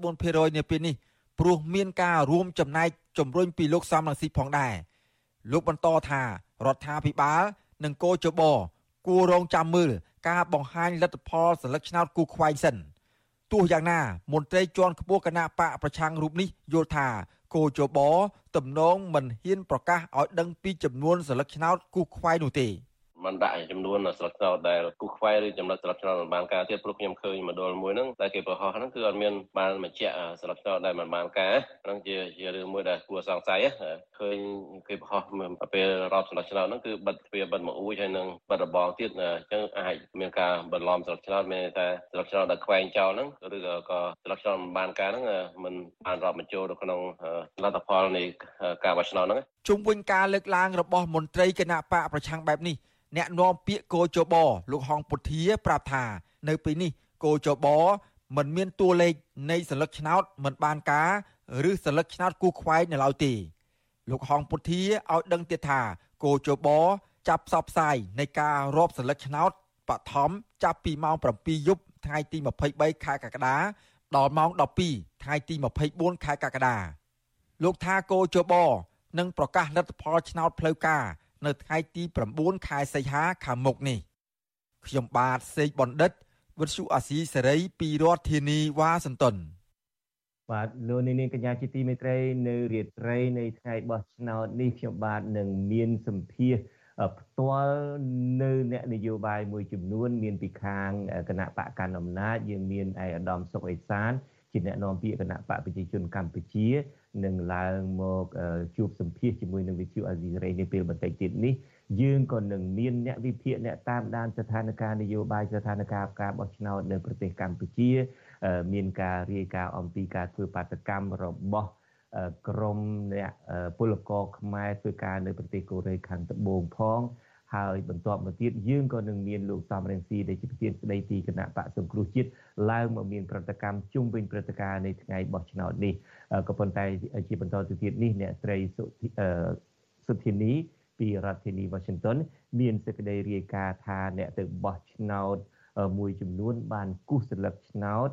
84%នាពេលនេះព្រោះមានការរួមចំណែកជំរុញពីលោកសំរងស៊ីផងដែរលោកបន្តថារដ្ឋាភិបាលនិងកោជបគួររងចាំមើលការបង្ហាញលទ្ធផលសិលឹកឆ្នោតគូខ្វែងសិន ទោះយ៉ាងណាមន្ត្រីជាន់ខ្ពស់គណៈបកប្រឆាំងរូបនេះយល់ថាគោចបទំនងមិនហ៊ានប្រកាសឲ្យដឹងពីចំនួនសិលឹកឆ្នោតគូខ្វែងនោះទេ មិនដាក់ចំនួនស្លឹកឆ្នោតដែលគូខ្វែឬចំណុចស្លឹកឆ្នោតមិនបានការទៀតព្រោះខ្ញុំឃើញមកដល់មួយហ្នឹងតែគេប្រហោះហ្នឹងគឺអត់មានបានបញ្ជាក់ស្លឹកឆ្នោតដែលមិនបានការហ្នឹងជាជារឿងមួយដែលគួរសង្ស័យឃើញគេប្រហោះពេលរាប់ស្លឹកឆ្នោតហ្នឹងគឺបិទទ្វារបិទមកអួយហើយនឹងបិទរបងទៀតអញ្ចឹងអាចមានការបន្លំស្លឹកឆ្នោតមានតែស្លឹកឆ្នោតដែលខ្វែងចោលហ្នឹងឬក៏ស្លឹកឆ្នោតមិនបានការហ្នឹងមិនបានរាប់បញ្ចូលទៅក្នុងលទ្ធផលនៃការបោះឆ្នោតហ្នឹងជុំវិញការលើកឡើងរបស់មន្ត្រីគណៈបកប្រឆាំងបែបនេះ អ្នកនាំពាក្យកោជបលោកហងពុធាប្រាប់ថា នៅពេលនេះកោជបមិនមានតួលេខនៃសិលឹកឆ្នោតមិនបានការឬសិលឹកឆ្នោតគូខ្វែងនៅឡើយទេលោកហងពុធាឲ្យដឹងទៀតថាកោជបចាប់ផ្សព្វផ្សាយនៃការរាប់សិលឹកឆ្នោតបឋមចាប់ពីម៉ោង7យប់ថ្ងៃទី23ខែកក្កដាដល់ម៉ោង12ថ្ងៃទី24ខែកក្កដាលោកថាកោជបនឹងប្រកាសលទ្ធផលឆ្នោតផ្លូវការ នៅថ្ងៃទី9ខែសីហាខាងមុខនេះខ្ញុំបាទសេកបណ្ឌិតវិទ្យុអាស៊ីសេរីពីរដ្ឋធានីវ៉ាស៊ីនតោនបាទលោកនាងកញ្ញាជាទីមេត្រីនៅរាត្រីនៃថ្ងៃបោះឆ្នោតនេះខ្ញុំបាទនឹងមានសម្ភារផ្ទាល់នៅអ្នកនយោបាយមួយចំនួន មានពីខាងគណៈបកកណ្ដាលអំណាចយើងមានឯកឧត្តមសុកអេសានជាអ្នកនាំពាក្យគណៈបកប្រជាជនកម្ពុជា នឹងឡើងមកជួបសម្ភាសជាមួយនឹងវិទ្យុអាស៊ីសេរីនាពេលបន្តិចទៀតនេះយើងក៏នឹងមានអ្នកវិភាគអ្នកតាមដានស្ថានភាពនយោបាយស្ថានភាពការបោះឆ្នោតនៅប្រទេសកម្ពុជា មានការរាយការណ៍អំពីការធ្វើបាតកម្មរបស់ក្រមអ្នកពលករខ្មែរធ្វើការនៅប្រទេសកូរ៉េខាងត្បូងផង ហើយបន្ទាប់មកទៀតយើងក៏នឹងមានលោកសំរងស៊ីដែលជាប្រធានស្ដីទីគណៈបកសង្គ្រោះជាតិឡើងមកមានប្រតិកម្មជុំវិញព្រឹត្តិការណ៍នៃថ្ងៃបោះឆ្នោតនេះក៏ប៉ុន្តែជាបន្តទៅទៀតនេះអ្នកស្រីសុធានីពីរដ្ឋធានី Washington មានសេចក្តីរាយការណ៍ថាអ្នកទៅបោះឆ្នោតមួយចំនួនបានគូសស្លឹកឆ្នោត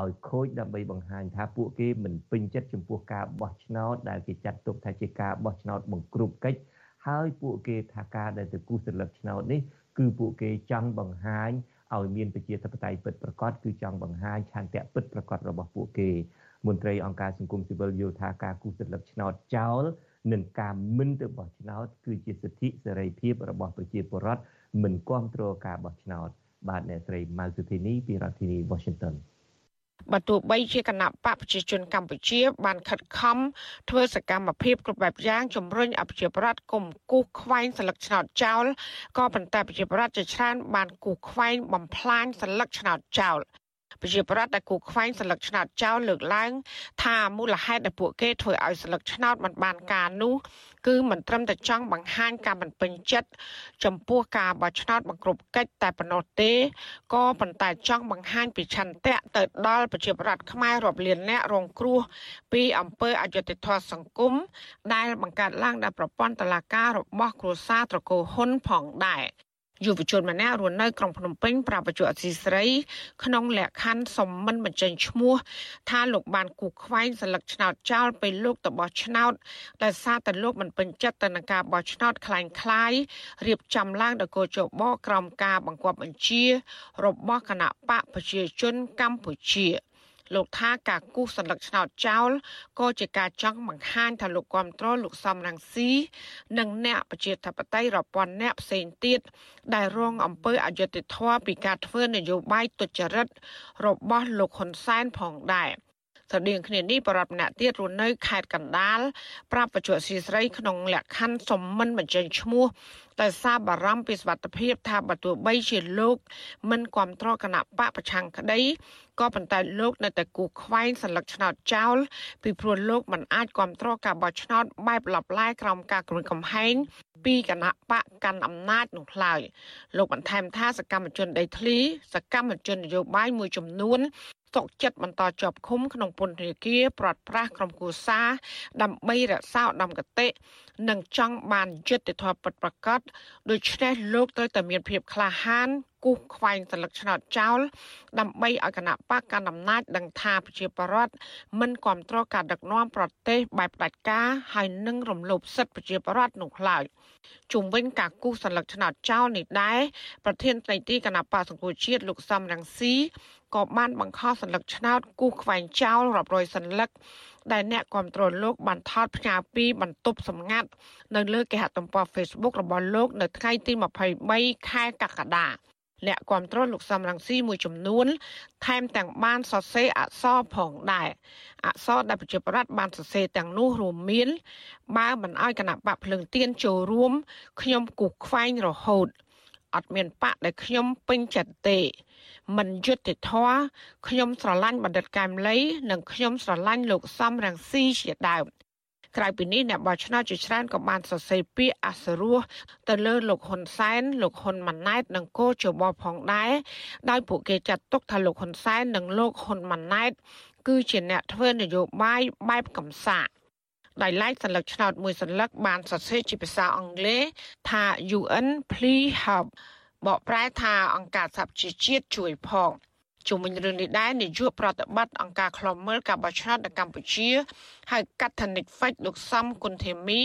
ឲ្យខូចដើម្បីបង្ហាញថាពួកគេមិនពេញចិត្តចំពោះការបោះឆ្នោតដែលគេចាត់ទុកថាជាការបោះឆ្នោតបង្ក្រប់កិច្ច ហើយពួកគេថាការដែលទៅគូសស្លឹកឆ្នោតនេះគឺពួកគេចង់បង្ហាញឲ្យមានប្រជាធិបតេយ្យពិតប្រាកដគឺចង់បង្ហាញឆន្ទៈពិតប្រាកដរបស់ពួកគេមន្ត្រីអង្គការសង្គមស៊ីវិលយល់ថាការគូសស្លឹកឆ្នោតចោលនិងការមិនទៅបោះឆ្នោតគឺជាសិទ្ធិសេរីភាពរបស់ប្រជាពលរដ្ឋមិនគ្រប់គ្រងការបោះឆ្នោតបាទអ្នកស្រីម៉ៅសុធីនីពីរដ្ឋធានី Washington បើទោះបីជាគណៈបកប្រជាជនកម្ពុជា បានខិតខំធ្វើសកម្មភាពគ្រប់បែបយ៉ាងជំរុញអភិជាប្រដ្ឋគុំគូសខ្វែងសិលឹកឆ្នោតចោលក៏ប៉ុន្តែប្រជាប្រដ្ឋជាច្រើនបានគូសខ្វែងបំផ្លាញសិលឹកឆ្នោតចោល ប្រជាប្រដ្ឋដែលគូខ្វែងស្លឹកឆ្នោតចោលលើកឡើង ថាមូលហេតុដែលពួកគេធ្វើឲ្យស្លឹកឆ្នោតមិនបានការនោះគឺមិនត្រឹមតែចង់បង្ហាញការមិនពេញចិត្តចំពោះការបោះឆ្នោតបង្ក្រប់កិច្ចតែប៉ុណ្ណោះទេក៏ប៉ុន្តែចង់បង្ហាញពីឆន្ទៈទៅដល់ប្រជាប្រដ្ឋខ្មែររាប់លានអ្នករងគ្រោះពីអំពើអយុត្តិធម៌សង្គមដែលបង្កើតឡើងដោយប្រព័ន្ធតុលាការរបស់គ្រួសារត្រកូលហ៊ុនផងដែរ យុវជនម្នាក់រស់នៅក្រុងភ្នំពេញប្រាប់បច្ចុប្បន្នអសីស្រី ក្នុងលក្ខខណ្ឌសំមិនបញ្ចេញឈ្មោះ ថាលោកបានគូខ្វែងសន្លឹកឆ្នោតចោលពេលលោកទៅបោះឆ្នោតដែលសារតែលោកមិនពេញចិត្តទៅនឹងការបោះឆ្នោតคล้ายคล้ายរៀបចំឡើងដោយកោជបក្រមការបង្គាប់បញ្ជារបស់គណៈបកប្រជាជនកម្ពុជា លោកថាការគូសសន្លឹកឆ្នោតចោលក៏ជាការចង់បង្ហាញថាលោកគ្រប់គ្រងលោកសំរងស៊ីនិងអ្នកប្រជាធិបតេយ្យរាប់ពាន់អ្នកផ្សេងទៀតដែលរងអំពើអយុត្តិធម៌ពីការធ្វើនយោបាយទុច្ចរិតរបស់លោកហ៊ុនសែនផងដែរ ស្រដៀងគ្នានេះបរដ្ឋម្នាក់ទៀតរស់នៅខេត្តកណ្ដាលប្រាប់បច្ចុប្បន្នស៊ីស្រីក្នុងលក្ខខណ្ឌសំមិនបញ្ចេញឈ្មោះតែសារបារម្ភពីសុខភាពថាបើទោះបីជាលោកមិនគ្រប់គ្រងគណៈបកប្រឆាំងក្តីក៏ប៉ុន្តែលោកនៅតែគូខ្វែងសัญลักษณ์ឆ្នោតចោលពីព្រោះលោកមិនអាចគ្រប់គ្រងការបោះឆ្នោតបែបលាប់ឡាយក្រោមការគម្រាមកំហែងពីគណៈបកកាន់អំណាចនោះឡើយលោកបន្ថែមថាសកម្មជនដីធ្លីសកម្មជននយោបាយមួយចំនួន សុកចិត្តបន្តជាប់ឃុំក្នុងពន្ធនាគារប្រត់ប្រាស់ក្រុមគូសាដើម្បីរក្សាឧត្តមគតិនិងចង់បានយុត្តិធម៌ពិតប្រាកដដូច្នេះលោកត្រូវតែមានភាពក្លាហានគូសខ្វែងសន្លឹកឆ្នោតចោលដើម្បីឲ្យគណៈបកកណ្ដាលអំណាចដឹងថាប្រជាពលរដ្ឋមិនគ្រប់គ្រងការដឹកនាំប្រទេសបែបផ្ដាច់ការហើយនឹងរំលោភសិទ្ធិប្រជាពលរដ្ឋនោះឡើយជុំវិញការគូសសន្លឹកឆ្នោតចោលនេះដែរប្រធានស្ដីទីគណៈបកសង្គមជាតិលោកសំរងស៊ី ក៏បានបង្ខំសន្លឹកឆ្នោតគូសខ្វែងចោលរាប់រយសន្លឹកដែលអ្នកគ្រប់គ្រងលោកបានថតផ្ញើពីបន្ទប់សម្ងាត់នៅលើគេហទំព័រ Facebook របស់លោកនៅថ្ងៃទី23ខែកក្កដាអ្នកគ្រប់គ្រងលោកសំរងស៊ីមួយចំនួន ថែមទាំងបានសរសេរអក្សរផងដែរអក្សរដែលប្រជាប្រដ្ឋបានសរសេរទាំងនោះរួមមាន បើមិនអោយគណៈបកភ្លើងទៀនចូលរួមខ្ញុំគូសខ្វែងរហូតអត់មានបកដែលខ្ញុំពេញចិត្តទេ មិនយុត្តិធម៌ខ្ញុំស្រឡាញ់បណ្ឌិតកែមលីនិងខ្ញុំស្រឡាញ់លោកសំរងស៊ីជាដើមក្រៅពីនេះអ្នកបោះឆ្នោតជាច្រើនក៏បានសរសេរពាក្យអសុរោះទៅលើលោកហ៊ុនសែនលោកហ៊ុនម៉ាណែតនិងកូជបផងដែរដោយពួកគេចាត់ទុកថាលោកហ៊ុនសែននិងលោកហ៊ុនម៉ាណែតគឺជាអ្នកធ្វើនយោបាយបែបកំសាកដោយឡែកសន្លឹកឆ្នោតមួយសន្លឹកបានសរសេរជាភាសាអង់គ្លេសថា UN please help បកប្រែថាអង្គការសហប្រជាជាតិជួយផងជុំវិញរឿងនេះដែរនាយកប្រតិបត្តិអង្គការឃ្លាំមើលការបោះឆ្នោតនៅកម្ពុជាហៅកាត់ថានិកហ្វិចលោកសំគុណធីមី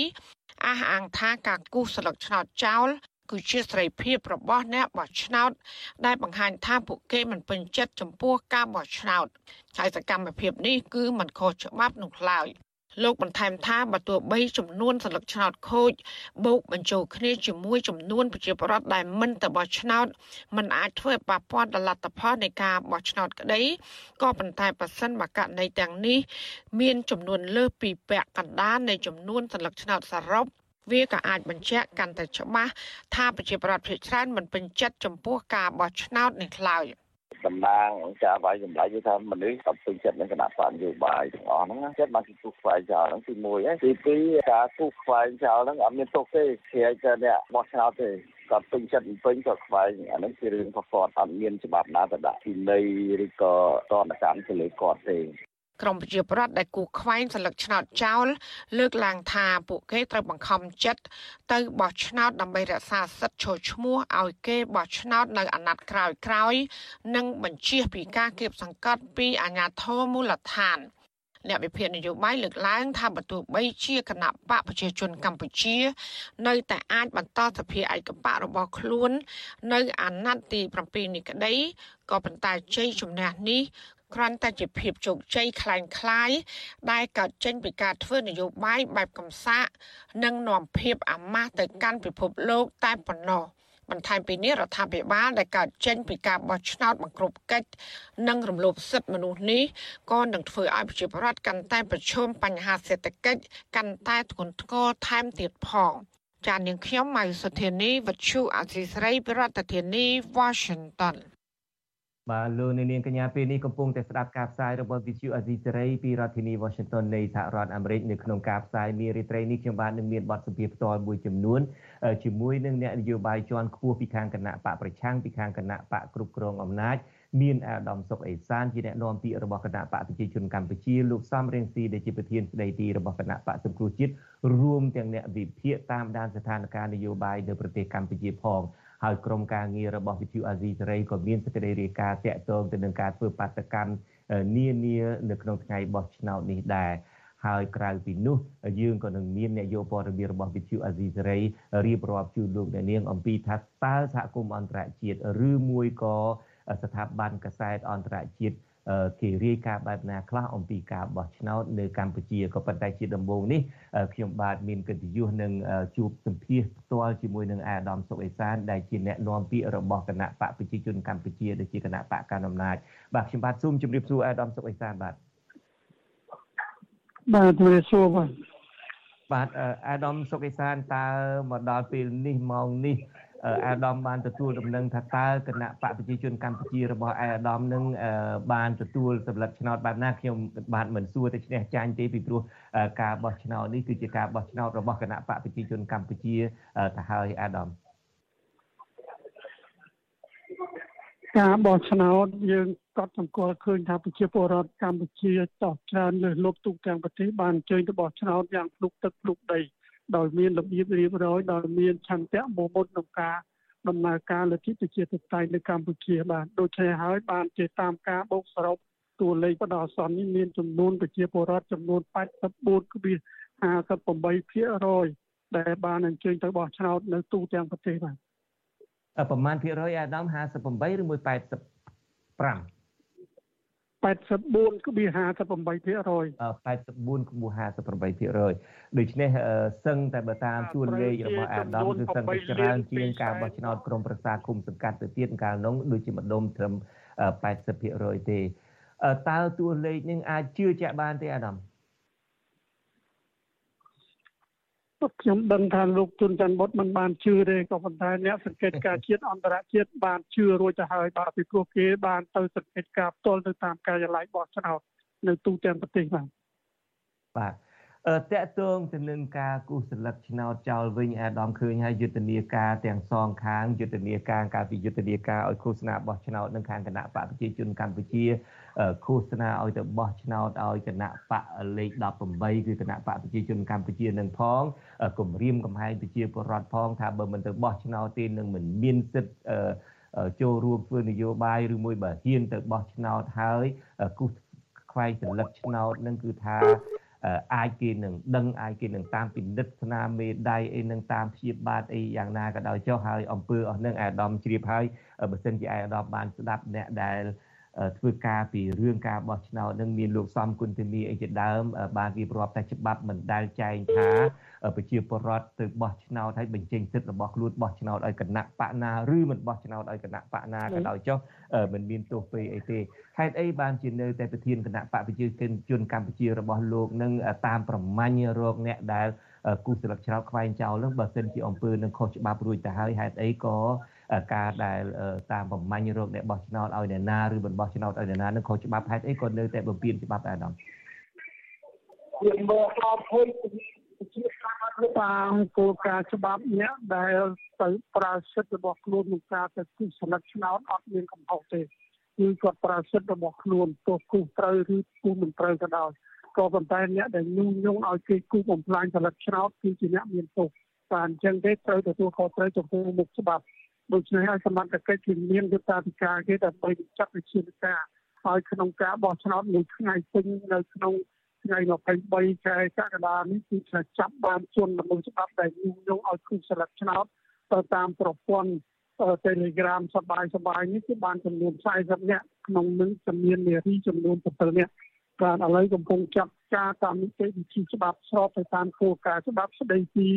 អះអាងថាការគូសស្លឹកឆ្នោតចោលគឺជាសេរីភាពរបស់អ្នកបោះឆ្នោត ដែលបង្ហាញថាពួកគេមិនពេញចិត្តចំពោះការបោះឆ្នោតហើយសកម្មភាពនេះគឺមិនខុសច្បាប់នោះឡើយ លោកបន្ថែមថាបើទោះបីចំនួនសន្លឹកឆ្នោតខូចបូកបញ្ចូលគ្នាជាមួយចំនួនប្រជាពលរដ្ឋដែលមិនទៅបោះឆ្នោតมันអាចធ្វើឲ្យប៉ះពាល់ដល់លទ្ធផលនៃការបោះឆ្នោតក្តីក៏ប៉ុន្តែប៉ះសិនមកករណីទាំងនេះមានចំនួនលើសពីពាក់កណ្ដាលនៃចំនួនសន្លឹកឆ្នោតសរុបវាក៏អាចបញ្ជាក់កាន់តែច្បាស់ថាប្រជាប្រដ្ឋភាគច្រើនមិនពេញចិត្តចំពោះការបោះឆ្នោតនេះឡើយ តំណាងការវាយចម្លែកថាមនុស្សអត់ពេញចិត្តនឹងគណៈបកនយោបាយទាំងអស់ហ្នឹងចិត្តបានគេគូខ្វែងចោលហ្នឹងទី1ហើយទី2ការគូខ្វែងចោលហ្នឹងអត់មានទុកទេគេតែអ្នកបោះឆ្នោតទេគាត់ពេញចិត្តពេញក៏ខ្វែងអាហ្នឹងជារឿងរបស់គាត់អត់មានច្បាប់ណាទៅដាក់ពីនៃឬក៏តនកម្មទៅលើគាត់ទេ ក្រមប្រជាប្រដ្ឋដែលគូខ្វែងសន្លឹកឆ្នោតចោលលើកឡើងថាពួកគេត្រូវបង្ខំចិត្តទៅបោះឆ្នោតដើម្បីរក្សាសិទ្ធិចូលឈ្មោះឲ្យគេបោះឆ្នោតនៅអាណត្តិក្រោយក្រោយនិងបញ្ជាពីការគៀបសង្កត់ពីអាជ្ញាធរមូលដ្ឋានអ្នកវិភាគនយោបាយលើកឡើងថាបើទោះបីជាគណៈបកប្រជាជនកម្ពុជា នៅតែអាចបន្តសភាឯកបករបស់ខ្លួន នៅអាណត្តិទី7នេះក្តីក៏ប៉ុន្តែជ័យជំនះនេះ គ្រាន់តែជាភាពជោគជ័យคล้ายៗដែលកើតចេញពីការធ្វើនយោបាយបែបកំសាកនិងនាំភាពអាម៉ាស់ទៅកាន់ពិភពលោកតែប៉ុណ្ណោះបន្ថែមពីនេះរដ្ឋាភិបាលដែលកើតចេញពីការបោះឆ្នោតបង្ក្រប់កិច្ចនិងរំលោភសិទ្ធិមនុស្សនេះក៏នឹងធ្វើឲ្យប្រជាពលរដ្ឋកាន់តែប្រឈមបញ្ហាសេដ្ឋកិច្ចកាន់តែធ្ងន់ធ្ងរថែមទៀតផងចាននាងខ្ញុំម៉ៃសុធានីវັດឈូអសីស្រីប្រធានាធិបតី Washington បាទលោកនាងកញ្ញាពេលនេះកំពុងតែស្ដាប់ការផ្សាយរបស់ VTV អាស៊ីសេរីពីរដ្ឋធានី Washington នៃសហរដ្ឋអាមេរិកនៅក្នុងការផ្សាយនារីត្រីនេះខ្ញុំបាទនឹងមានបទសម្ភាសន៍ផ្ទាល់មួយចំនួនជាមួយនឹងអ្នកនយោបាយជាន់ខ្ពស់ពីខាងគណៈបកប្រឆាំងពីខាងគណៈបកគ្រប់គ្រងអំណាចមានអាដាមសុកអេសានជាអ្នកនាំពាក្យរបស់គណៈបកប្រជាជនកម្ពុជាលោកសំរៀងស៊ីដែលជាប្រធានស្ដីទីរបស់គណៈបកសង្គ្រោះជាតិរួមទាំងអ្នកវិភាគតាមដានស្ថានភាពនយោបាយនៅប្រទេសកម្ពុជាផង ហើយក្រុមការងាររបស់វិទ្យុអាស៊ីសេរីក៏មានសេចក្តីរាយការណ៍តាក់ទងទៅនឹងការធ្វើបាតកម្មនានានៅក្នុងថ្ងៃបោះឆ្នោតនេះដែរហើយក្រៅពីនោះយើងក៏នឹងមានអ្នកយកព័ត៌មានរបស់វិទ្យុអាស៊ីសេរីរៀបរាប់ជូនលោកអ្នកនាងអំពីថាតើសហគមន៍អន្តរជាតិឬមួយក៏ស្ថាប័នកសែតអន្តរជាតិ គេរាយការណ៍បែបណាខ្លះអំពីការបោះឆ្នោតនៅកម្ពុជាក៏ប៉ុន្តែជាដំបូងនេះខ្ញុំបាទមានកិត្តិយសនឹងជួបសម្ភាសផ្ទាល់ជាមួយនឹងអាដាមសុកអេសានដែលជាអ្នកនាំពាក្យរបស់គណៈបកប្រជាជនកម្ពុជាដែលជាគណៈបកកណ្ដាលអំណាចបាទខ្ញុំបាទសូមជម្រាបសួរអាដាមសុកអេសានបាទបាទជម្រាបសួរបាទបាទអាដាមសុកអេសានតើមកដល់ពេលនេះម៉ោងនេះ អាដាមបានទទួលដំណឹងថាតើគណៈបកប្រជាជនកម្ពុជារបស់អាដាមនឹងបានទទួលសម្លឹកឆ្នោតបែបណាខ្ញុំបានមិនសួរទៅឈ្នះចាញ់ទេពីព្រោះការបោះឆ្នោតនេះគឺជាការបោះឆ្នោតរបស់គណៈបកប្រជាជនកម្ពុជាទៅហើយអាដាមការបោះឆ្នោតយើងកត់សម្គាល់ឃើញថាប្រជាពលរដ្ឋកម្ពុជាតបច្រើនលើសលប់ទូទាំងប្រទេសបានអញ្ជើញទៅបោះឆ្នោតយ៉ាងភ្លុកទឹកភ្លុកដី ដោយមានរបៀបរៀបរយដោយមានឆន្ទៈមមុតក្នុងការដំណើរការលទ្ធិប្រជាធិបតេយ្យនៅកម្ពុជាបាទដូច្នេះហើយបានជាតាមការបូកសរុបតួលេខបដិសន្ននេះមានចំនួនប្រជាពលរដ្ឋចំនួន84.58%ដែលបានអញ្ជើញទៅបោះឆ្នោតនៅទូទាំងប្រទេសបាទប្រមាណភាគរយអាដាម58ឬមួ យ85 84.58%ក្បៀ54.58%ដូច្នេះសឹងតែបើតាមជួនលេខរបស់អាដាមគឺសឹងតែច្រើនជាងការបោះឆ្នោតក្រុមប្រឹក្សាគុំសង្កាត់ទៅទៀតកាលនោះដូចជាម្ដុំត្រឹម80%ទេតើតួលេខនឹងអាចជឿជាក់បានទេអាដាម ខ្ញុំដឹងថាលោកជុនច័ន្ទបុតមិនបានជឿទេក៏ប៉ុន្តែអ្នកសង្កេតការជាតិអន្តរជាតិបានជឿរួចទៅហើយបាទពីព្រោះគេបានទៅសង្កេតការផ្ទាល់ទៅតាមការិយាល័យបោះឆ្នោតនៅទូទាំងប្រទេសបាទបាទអឺ តកតងទៅនឹងការគូសស្លឹកឆ្នោតចោលវិញអាដាមឃើញហើយយុទ្ធនាការទាំងសងខាងយុទ្ធនាការការពីយុទ្ធនាការឲ្យឃោសនាបោះឆ្នោតនឹងខាងគណៈបកប្រជាជនកម្ពុជាឃោសនាឲ្យទៅបោះឆ្នោតឲ្យគណៈបកលេខ18គឺគណៈបកប្រជាជនកម្ពុជានឹងផងគម្រាមកំហែងប្រជាពលរដ្ឋផងថាបើមិនទៅបោះឆ្នោតទេនឹងមិនមានសិទ្ធិចូលរួមធ្វើនយោបាយឬមួយបើហ៊ានទៅបោះឆ្នោតហើយគូសខ្វែងសន្លឹកឆ្នោតនឹងគឺថា អាចគេនឹងដឹងអាចគេនឹងតាមពិនិត្យស្នាមមេដៃអីនឹងតាមព្យាបាទអីយ៉ាងណាក៏ដោយចុះហើយអំពើអស់នឹងអាដាមជ្រាបហើយបើសិនជាអាដាមបានស្ដាប់អ្នកដែល ធ្វើការពីរឿងការបោះឆ្នោតនឹងមានលោកសំគុណធានីអីជាដើមបានរៀបរាប់តែច្បាប់មិនដែលចែងថាប្រជាពលរដ្ឋទៅបោះឆ្នោតហើយបញ្ចេញសិទ្ធិរបស់ខ្លួនបោះឆ្នោតឲ្យគណៈបកណាឬមិនបោះឆ្នោតឲ្យគណៈបកណាក៏ដោយចុះមិនមានទោសពេអីទេហេតុអីបានជានៅតែប្រធានគណៈបកប្រជាជនកម្ពុជារបស់លោកនឹងតាមប្រមាញ់រោគអ្នកដែលគូសស្លឹកឆ្នោតខ្វែងចោលនឹងបើសិនជាអំពើនឹងខុសច្បាប់រួចទៅហើយហេតុអីក៏ ការដែលតាមបំបញ្ញរោគអ្នកបោះឆ្នោតឲ្យអ្នកណាឬមិនបោះឆ្នោតឲ្យអ្នកណានឹងខុសច្បាប់ហេតុអីក៏នៅតែបំពេញច្បាប់ដែរដល់យើងមើលអត់ឃើញជាតាមគោលការណ៍ច្បាប់នេះដែលទៅប្រើសិទ្ធិរបស់ខ្លួនក្នុងការទៅគូសនិទ្ធឆ្នោតអត់មានកំហុសទេគឺគាត់ប្រើសិទ្ធិរបស់ខ្លួនទោះគូត្រូវឬគូមិនត្រូវក៏ដោយក៏ប៉ុន្តែអ្នកដែលញុះញង់ឲ្យគេគូបំផ្លាញផលិតឆ្នោតគឺជាអ្នកមានទោសតែអញ្ចឹងទេត្រូវទទួលខុសត្រូវចំពោះមុខច្បាប់ ដូច្នេះហើយសមត្ថកិច្ចគឺមានយុទ្ធាធិការគេដើម្បីចាត់វិជាការហើយក្នុងការបោះឆ្នោតមួយថ្ងៃពេញនៅក្នុងថ្ងៃ23ខែកក្កដានេះគឺថាចាប់បានជនល្មើសច្បាប់ដែលញុះញង់ឲ្យគូស្លឹកឆ្នោតទៅតាមប្រព័ន្ធ Telegram សបាយសបាយនេះគឺបានចំនួន40នាក់ក្នុងនឹងចំនួននារីចំនួន7នាក់បានឥឡូវកំពុងចាប់ការតាមនីតិវិធីច្បាប់ស្របទៅតាមគោលការណ៍ច្បាប់ស្តីពី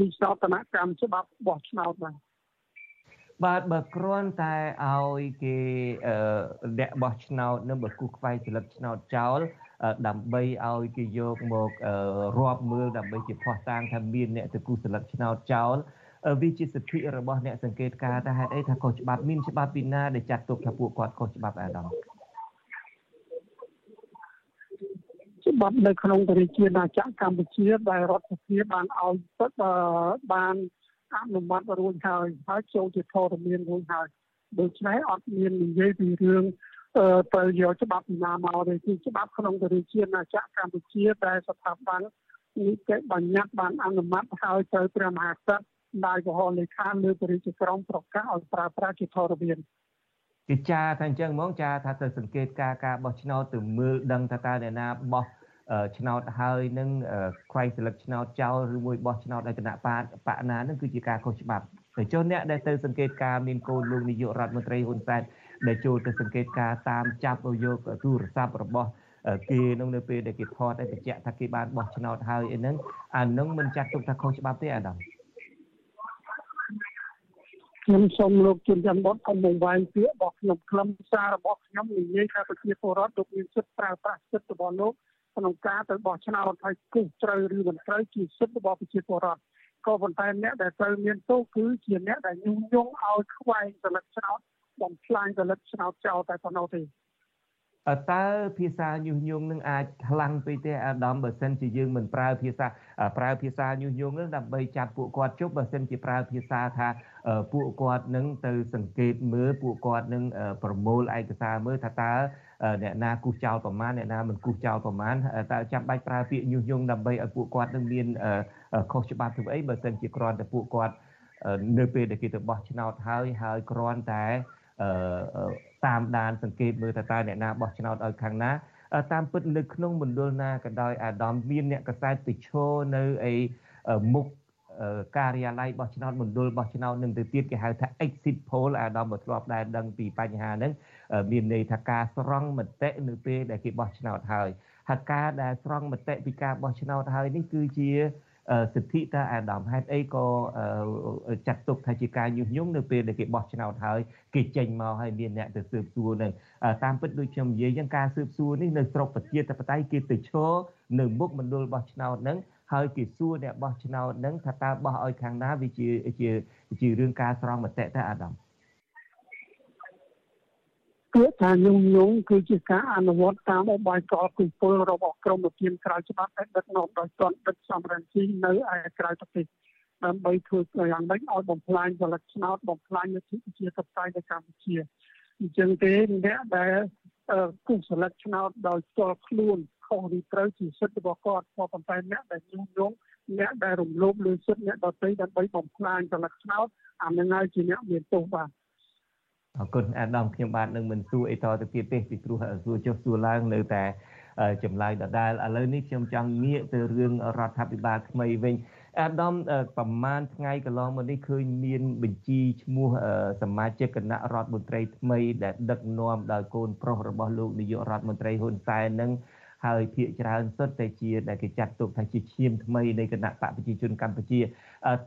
វិសោធនកម្មច្បាប់បោះឆ្នោតបាទ បាទបើគ្រាន់តែឲ្យគេអ្នកបោះឆ្នោតនឹងបើគូខ្វែងសិលឹកឆ្នោតចោលដើម្បីឲ្យគេយកមករាប់មើលដើម្បីជាផុសតាងថាមានអ្នកទៅគូសិលឹកឆ្នោតចោលវាជាសិទ្ធិរបស់អ្នកសង្កេតការតែហេតុអីថាខុសច្បាប់មានច្បាប់ពីណាដែលចាត់ទុកថាពួកគាត់ខុសច្បាប់អាដាមច្បាប់នៅក្នុងរាជាណាចក្រកម្ពុជាដែលរដ្ឋសភាបានឲ្យបាន អនុម័តរួចហើយហើយចូលជាធរមានរួចហើយដូច្នេះអត់មាននិយាយពីរឿងទៅយកច្បាប់ពីណាមកទេគឺច្បាប់ក្នុងរាជាណាចក្រកម្ពុជាដែលស្ថាប័ននីតិបញ្ញត្តិបានអនុម័តហើយទៅព្រះមហាក្សត្រដាយកុហកលេខាលើព្រះរាជក្រមប្រកាសឲ្យប្រើប្រាស់ជាធរមានគេចាថាអញ្ចឹងហ្មងចាថាទៅសង្កេតការការបោះឆ្នោតទៅមើលដឹងថាតើអ្នកណាបោះ ឆ្នោតហើយនឹងខ្វែងសិលឹកឆ្នោតចោលឬមួយបោះឆ្នោតដោយគណៈបកបកណានឹងគឺជាការខុសច្បាប់តែចុះអ្នកដែលទៅសង្កេតការមានកូនលោកនាយករដ្ឋមន្ត្រីហ៊ុនសែនដែលចូលទៅសង្កេតការតាមចាប់យកទូរស័ព្ទរបស់គេនឹងនៅពេលដែលគេថតឲ្យបញ្ជាក់ថាគេបានបោះឆ្នោតហើយអីហ្នឹងអានឹងមិនចាត់ទុកថាខុសច្បាប់ទេអាដាមខ្ញុំសូមលោកជួនច័ន្ទបុតអមបង្វែងពាក្យរបស់ខ្ញុំខ្លឹមសាររបស់ខ្ញុំនិយាយថាប្រជាពលរដ្ឋលោកមានសិទ្ធិប្រើប្រាស់សិទ្ធិរបស់លោក ក្នុងការទៅបោះឆ្នោតហើយគូសត្រូវឬមិនត្រូវជាសិទ្ធិរបស់ប្រជាពលរដ្ឋក៏ប៉ុន្តែអ្នកដែលត្រូវមានទោសគឺជាអ្នកដែលញុះញង់ឲ្យខ្វែងផលិតឆ្នោតបំផ្លាញផលិតឆ្នោតចោលតែប៉ុណ្ណោះទេតើភាសាញុះញង់នឹងអាចខ្លាំងពេកទេអាដាមបើសិនជាយើងមិនប្រើភាសាប្រើភាសាញុះញង់នឹងដើម្បីចាប់ពួកគាត់ជប់បើសិនជាប្រើភាសាថាពួកគាត់នឹងទៅសង្កេតមើលពួកគាត់នឹងប្រមូលឯកសារមើលថាតើ អ្នកណាគូសចោលប្រមាណអ្នកណាមិនគូសចោលប្រមាណតើចាំបាច់ប្រើពាក្យញុះញង់ដើម្បីឲ្យពួកគាត់នឹងមានខុសច្បាប់ធ្វើអីបើសិនជាគ្រាន់តែពួកគាត់នៅពេលដែលគេទៅបោះឆ្នោតហើយហើយគ្រាន់តែតាមដានសង្កេតមើលថាតើអ្នកណាបោះឆ្នោតឲ្យខាងណាតាមពិតនៅក្នុងមណ្ឌលណាក៏ដោយអាដាមមានអ្នកកសែតទៅឈរនៅអីមុខ ការិយាល័យបោះឆ្នោតមណ្ឌលបោះឆ្នោតនឹងទៅទៀតគេហៅថា exit poll អាដាមមកធ្លាប់ដែរដឹងពីបញ្ហាហ្នឹងមានន័យថាការស្រង់មតិនៅពេលដែលគេបោះឆ្នោតហើយហើយការដែលស្រង់មតិពីការបោះឆ្នោតហើយនេះគឺជាសិទ្ធិតាអាដាមហេតុអីក៏ចាត់ទុកថាជាការញុះញង់នៅពេលដែលគេបោះឆ្នោតហើយគេចេញមកហើយមានអ្នកទៅស៊ើបសួរនឹងតាមពិតដូចខ្ញុំនិយាយចឹងការស៊ើបសួរនេះនៅស្រុកប្រជាធិបតេយ្យគេទៅឈរនៅមុខមណ្ឌលបោះឆ្នោតហ្នឹង ហើយគេសួរអ្នកបោះឆ្នោតហ្នឹងថាតើបោះឲ្យខាងណាវាជាជាជារឿងការស្រង់មតិតែអាដាមពាក្យថាញុងញងគឺជាការអនុវត្តតាមអបាយកលគុយពលរបស់ក្រមវិធានក្រៅច្បាប់ដែលដឹកនាំដោយទន់ដឹកសំរងស៊ីនៅឯក្រៅប្រទេសដើម្បីធ្វើយ៉ាងម៉េចឲ្យបំផ្លាញផលិតឆ្នោតបំផ្លាញលទ្ធិប្រជាធិបតេយ្យនៅកម្ពុជាអញ្ចឹងទេអ្នកដែលគូសសិលឹកឆ្នោតដោយផ្ទាល់ខ្លួន ខុសឬត្រូវជាសិទ្ធិរបស់គាត់ក៏ប៉ុន្តែអ្នកដែលញុះញង់អ្នកដែលរំលោភលើសិទ្ធិអ្នកដទៃដើម្បីបំផ្លាញផលិតឆ្នោតអានឹងហើយជាអ្នកមានទោសបាទអរគុណអាដាមខ្ញុំបាទនឹងមិនសួរអីតទៅទៀតទេពីព្រោះសួរចុះសួរឡើងនៅតែចម្លើយដដែលឥឡូវនេះខ្ញុំចង់ងាកទៅរឿងរដ្ឋាភិបាលថ្មីវិញអាដាមប្រហែលថ្ងៃកន្លងមកនេះឃើញមានបញ្ជីឈ្មោះសមាជិកគណៈរដ្ឋមន្ត្រីថ្មីដែលដឹកនាំដោយកូនប្រុសរបស់លោកនាយករដ្ឋមន្ត្រីហ៊ុនសែននឹង ហើយភាកច្រើនសុទ្ធតែជាដែលគេចាត់ទុកថាជាឈាមថ្មីនៃគណៈបកប្រជាជនកម្ពុជា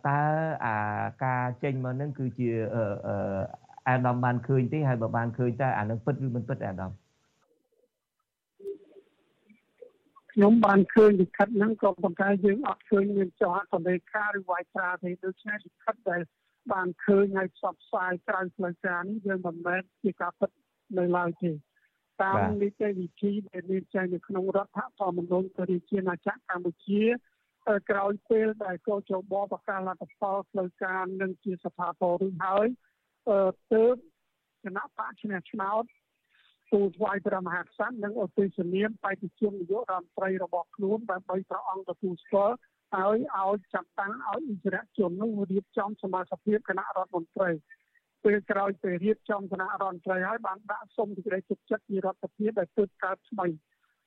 តើអាការចេញមកនឹងគឺជាអាដាមបានឃើញទេហើយបើបានឃើញតើអានឹងពិតឬមិនពិតអាដាមខ្ញុំបានឃើញលិខិតហ្នឹងក៏ប៉ុន្តែយើងអត់ឃើញមានចោះអត្ថលេខាឬវាយត្រាទេដូច្នេះលិខិតដែលបានឃើញហើយផ្សព្វផ្សាយក្រៅផ្លូវការនេះយើងមិនមែនជាការពិតនៅឡើយទេ តាមនីតិវិធីដែលមានចែងនៅក្នុងរដ្ឋធម្មនុញ្ញប្រជាជាតិអាចារ្យកម្ពុជាក្រោយពេលដែលកោជបប្រកាសលទ្ធផលផ្លូវការនឹងជាស្ថាពរឬហើយទើបគណៈបកឈ្នះឆ្នោតទូលថ្វាយព្រះមហាក្សត្រនិងឧទ្ទិសនាមបេតិជននាយករដ្ឋមន្ត្រីរបស់ខ្លួនដើម្បីព្រះអង្គទទួលស្គាល់ហើយឲ្យចាត់តាំងឲ្យអិសរាជជននោះរៀបចំសមាជិកគណៈរដ្ឋមន្ត្រី ពេលក្រោយពេលរៀបចំគណៈរដ្ឋមន្ត្រីហើយបានដាក់សុំសេចក្តីទុកចិត្តពីរដ្ឋាភិបាលដែលទើបកើតថ្មី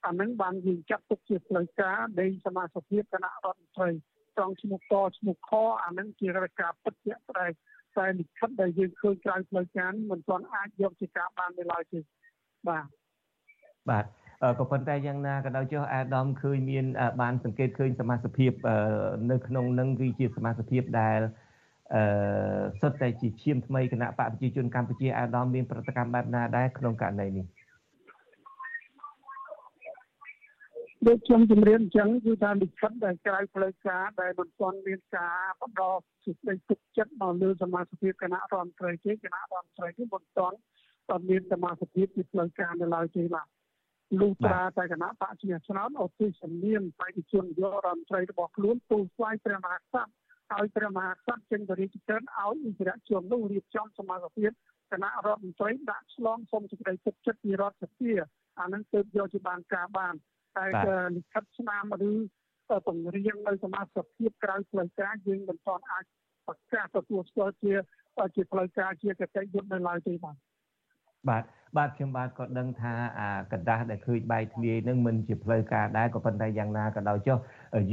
អានឹងបានយើងចាត់ទុកជាផ្លូវការនៃសមាជិកគណៈរដ្ឋមន្ត្រីត្រង់ឈ្មោះកឈ្មោះខអានឹងជារការពិតជាក់ស្ដែងតែលិខិតដែលយើងឃើញក្រៅផ្លូវការមិនទាន់អាចយកជាការបាននៅឡើយទេបាទបាទក៏ប៉ុន្តែយ៉ាងណាក៏ដោយចុះអាដាមឃើញមានបានសង្កេតឃើញសមាជិកនៅក្នុងនឹងគឺជាសមាជិកដែល អឺសុទ្ធតែជាឈាមថ្មីគណៈបកប្រជាជនកម្ពុជាអាដាមមានប្រតិកម្មបែបណាដែរក្នុងករណីនេះដូចខ្ញុំជម្រាបអញ្ចឹងគឺថាលិខិតដែលក្រៅផ្លូវការដែលមិនទាន់មានការបន្តសេចក្តីទុកចិត្តមកលើសមាជិកគណៈរដ្ឋមន្ត្រីទេគណៈរដ្ឋមន្ត្រីនេះមិនទាន់តែមានសមាជិកជាផ្លូវការនៅឡើយទេបាទលុះត្រាតែគណៈបកជាឆ្នោតអត់ទីសំនៀមបេតិជនយករដ្ឋមន្ត្រីរបស់ខ្លួនទូស្វ័យព្រះមហាក្សត្រ ឲ្យព្រះមហាក្សត្រចេញបរិយាកាសឲ្យអិសរាជជននោះរៀបចំសមាជិកគណៈរដ្ឋមន្ត្រីដាក់ឆ្លងសុំសេចក្តីទុកចិត្តពីរដ្ឋសភាអានឹងទើបយកជាបានការបានតែលិខិតស្នាមឬពង្រៀងនៅសមាជិកភាពក្រៅផ្លូវការយើងមិនទាន់អាចប្រកាសទទួលស្គាល់ជាជាផ្លូវការជាកតិយុត្តនៅឡើយទេបាទបាទ បាទខ្ញុំបាទក៏ដឹងថាអាกระดาษដែលឃើញបែកធ្លាយនឹងមិនជាផ្លូវការដែរក៏ប៉ុន្តែយ៉ាងណាក៏ដោយចុះ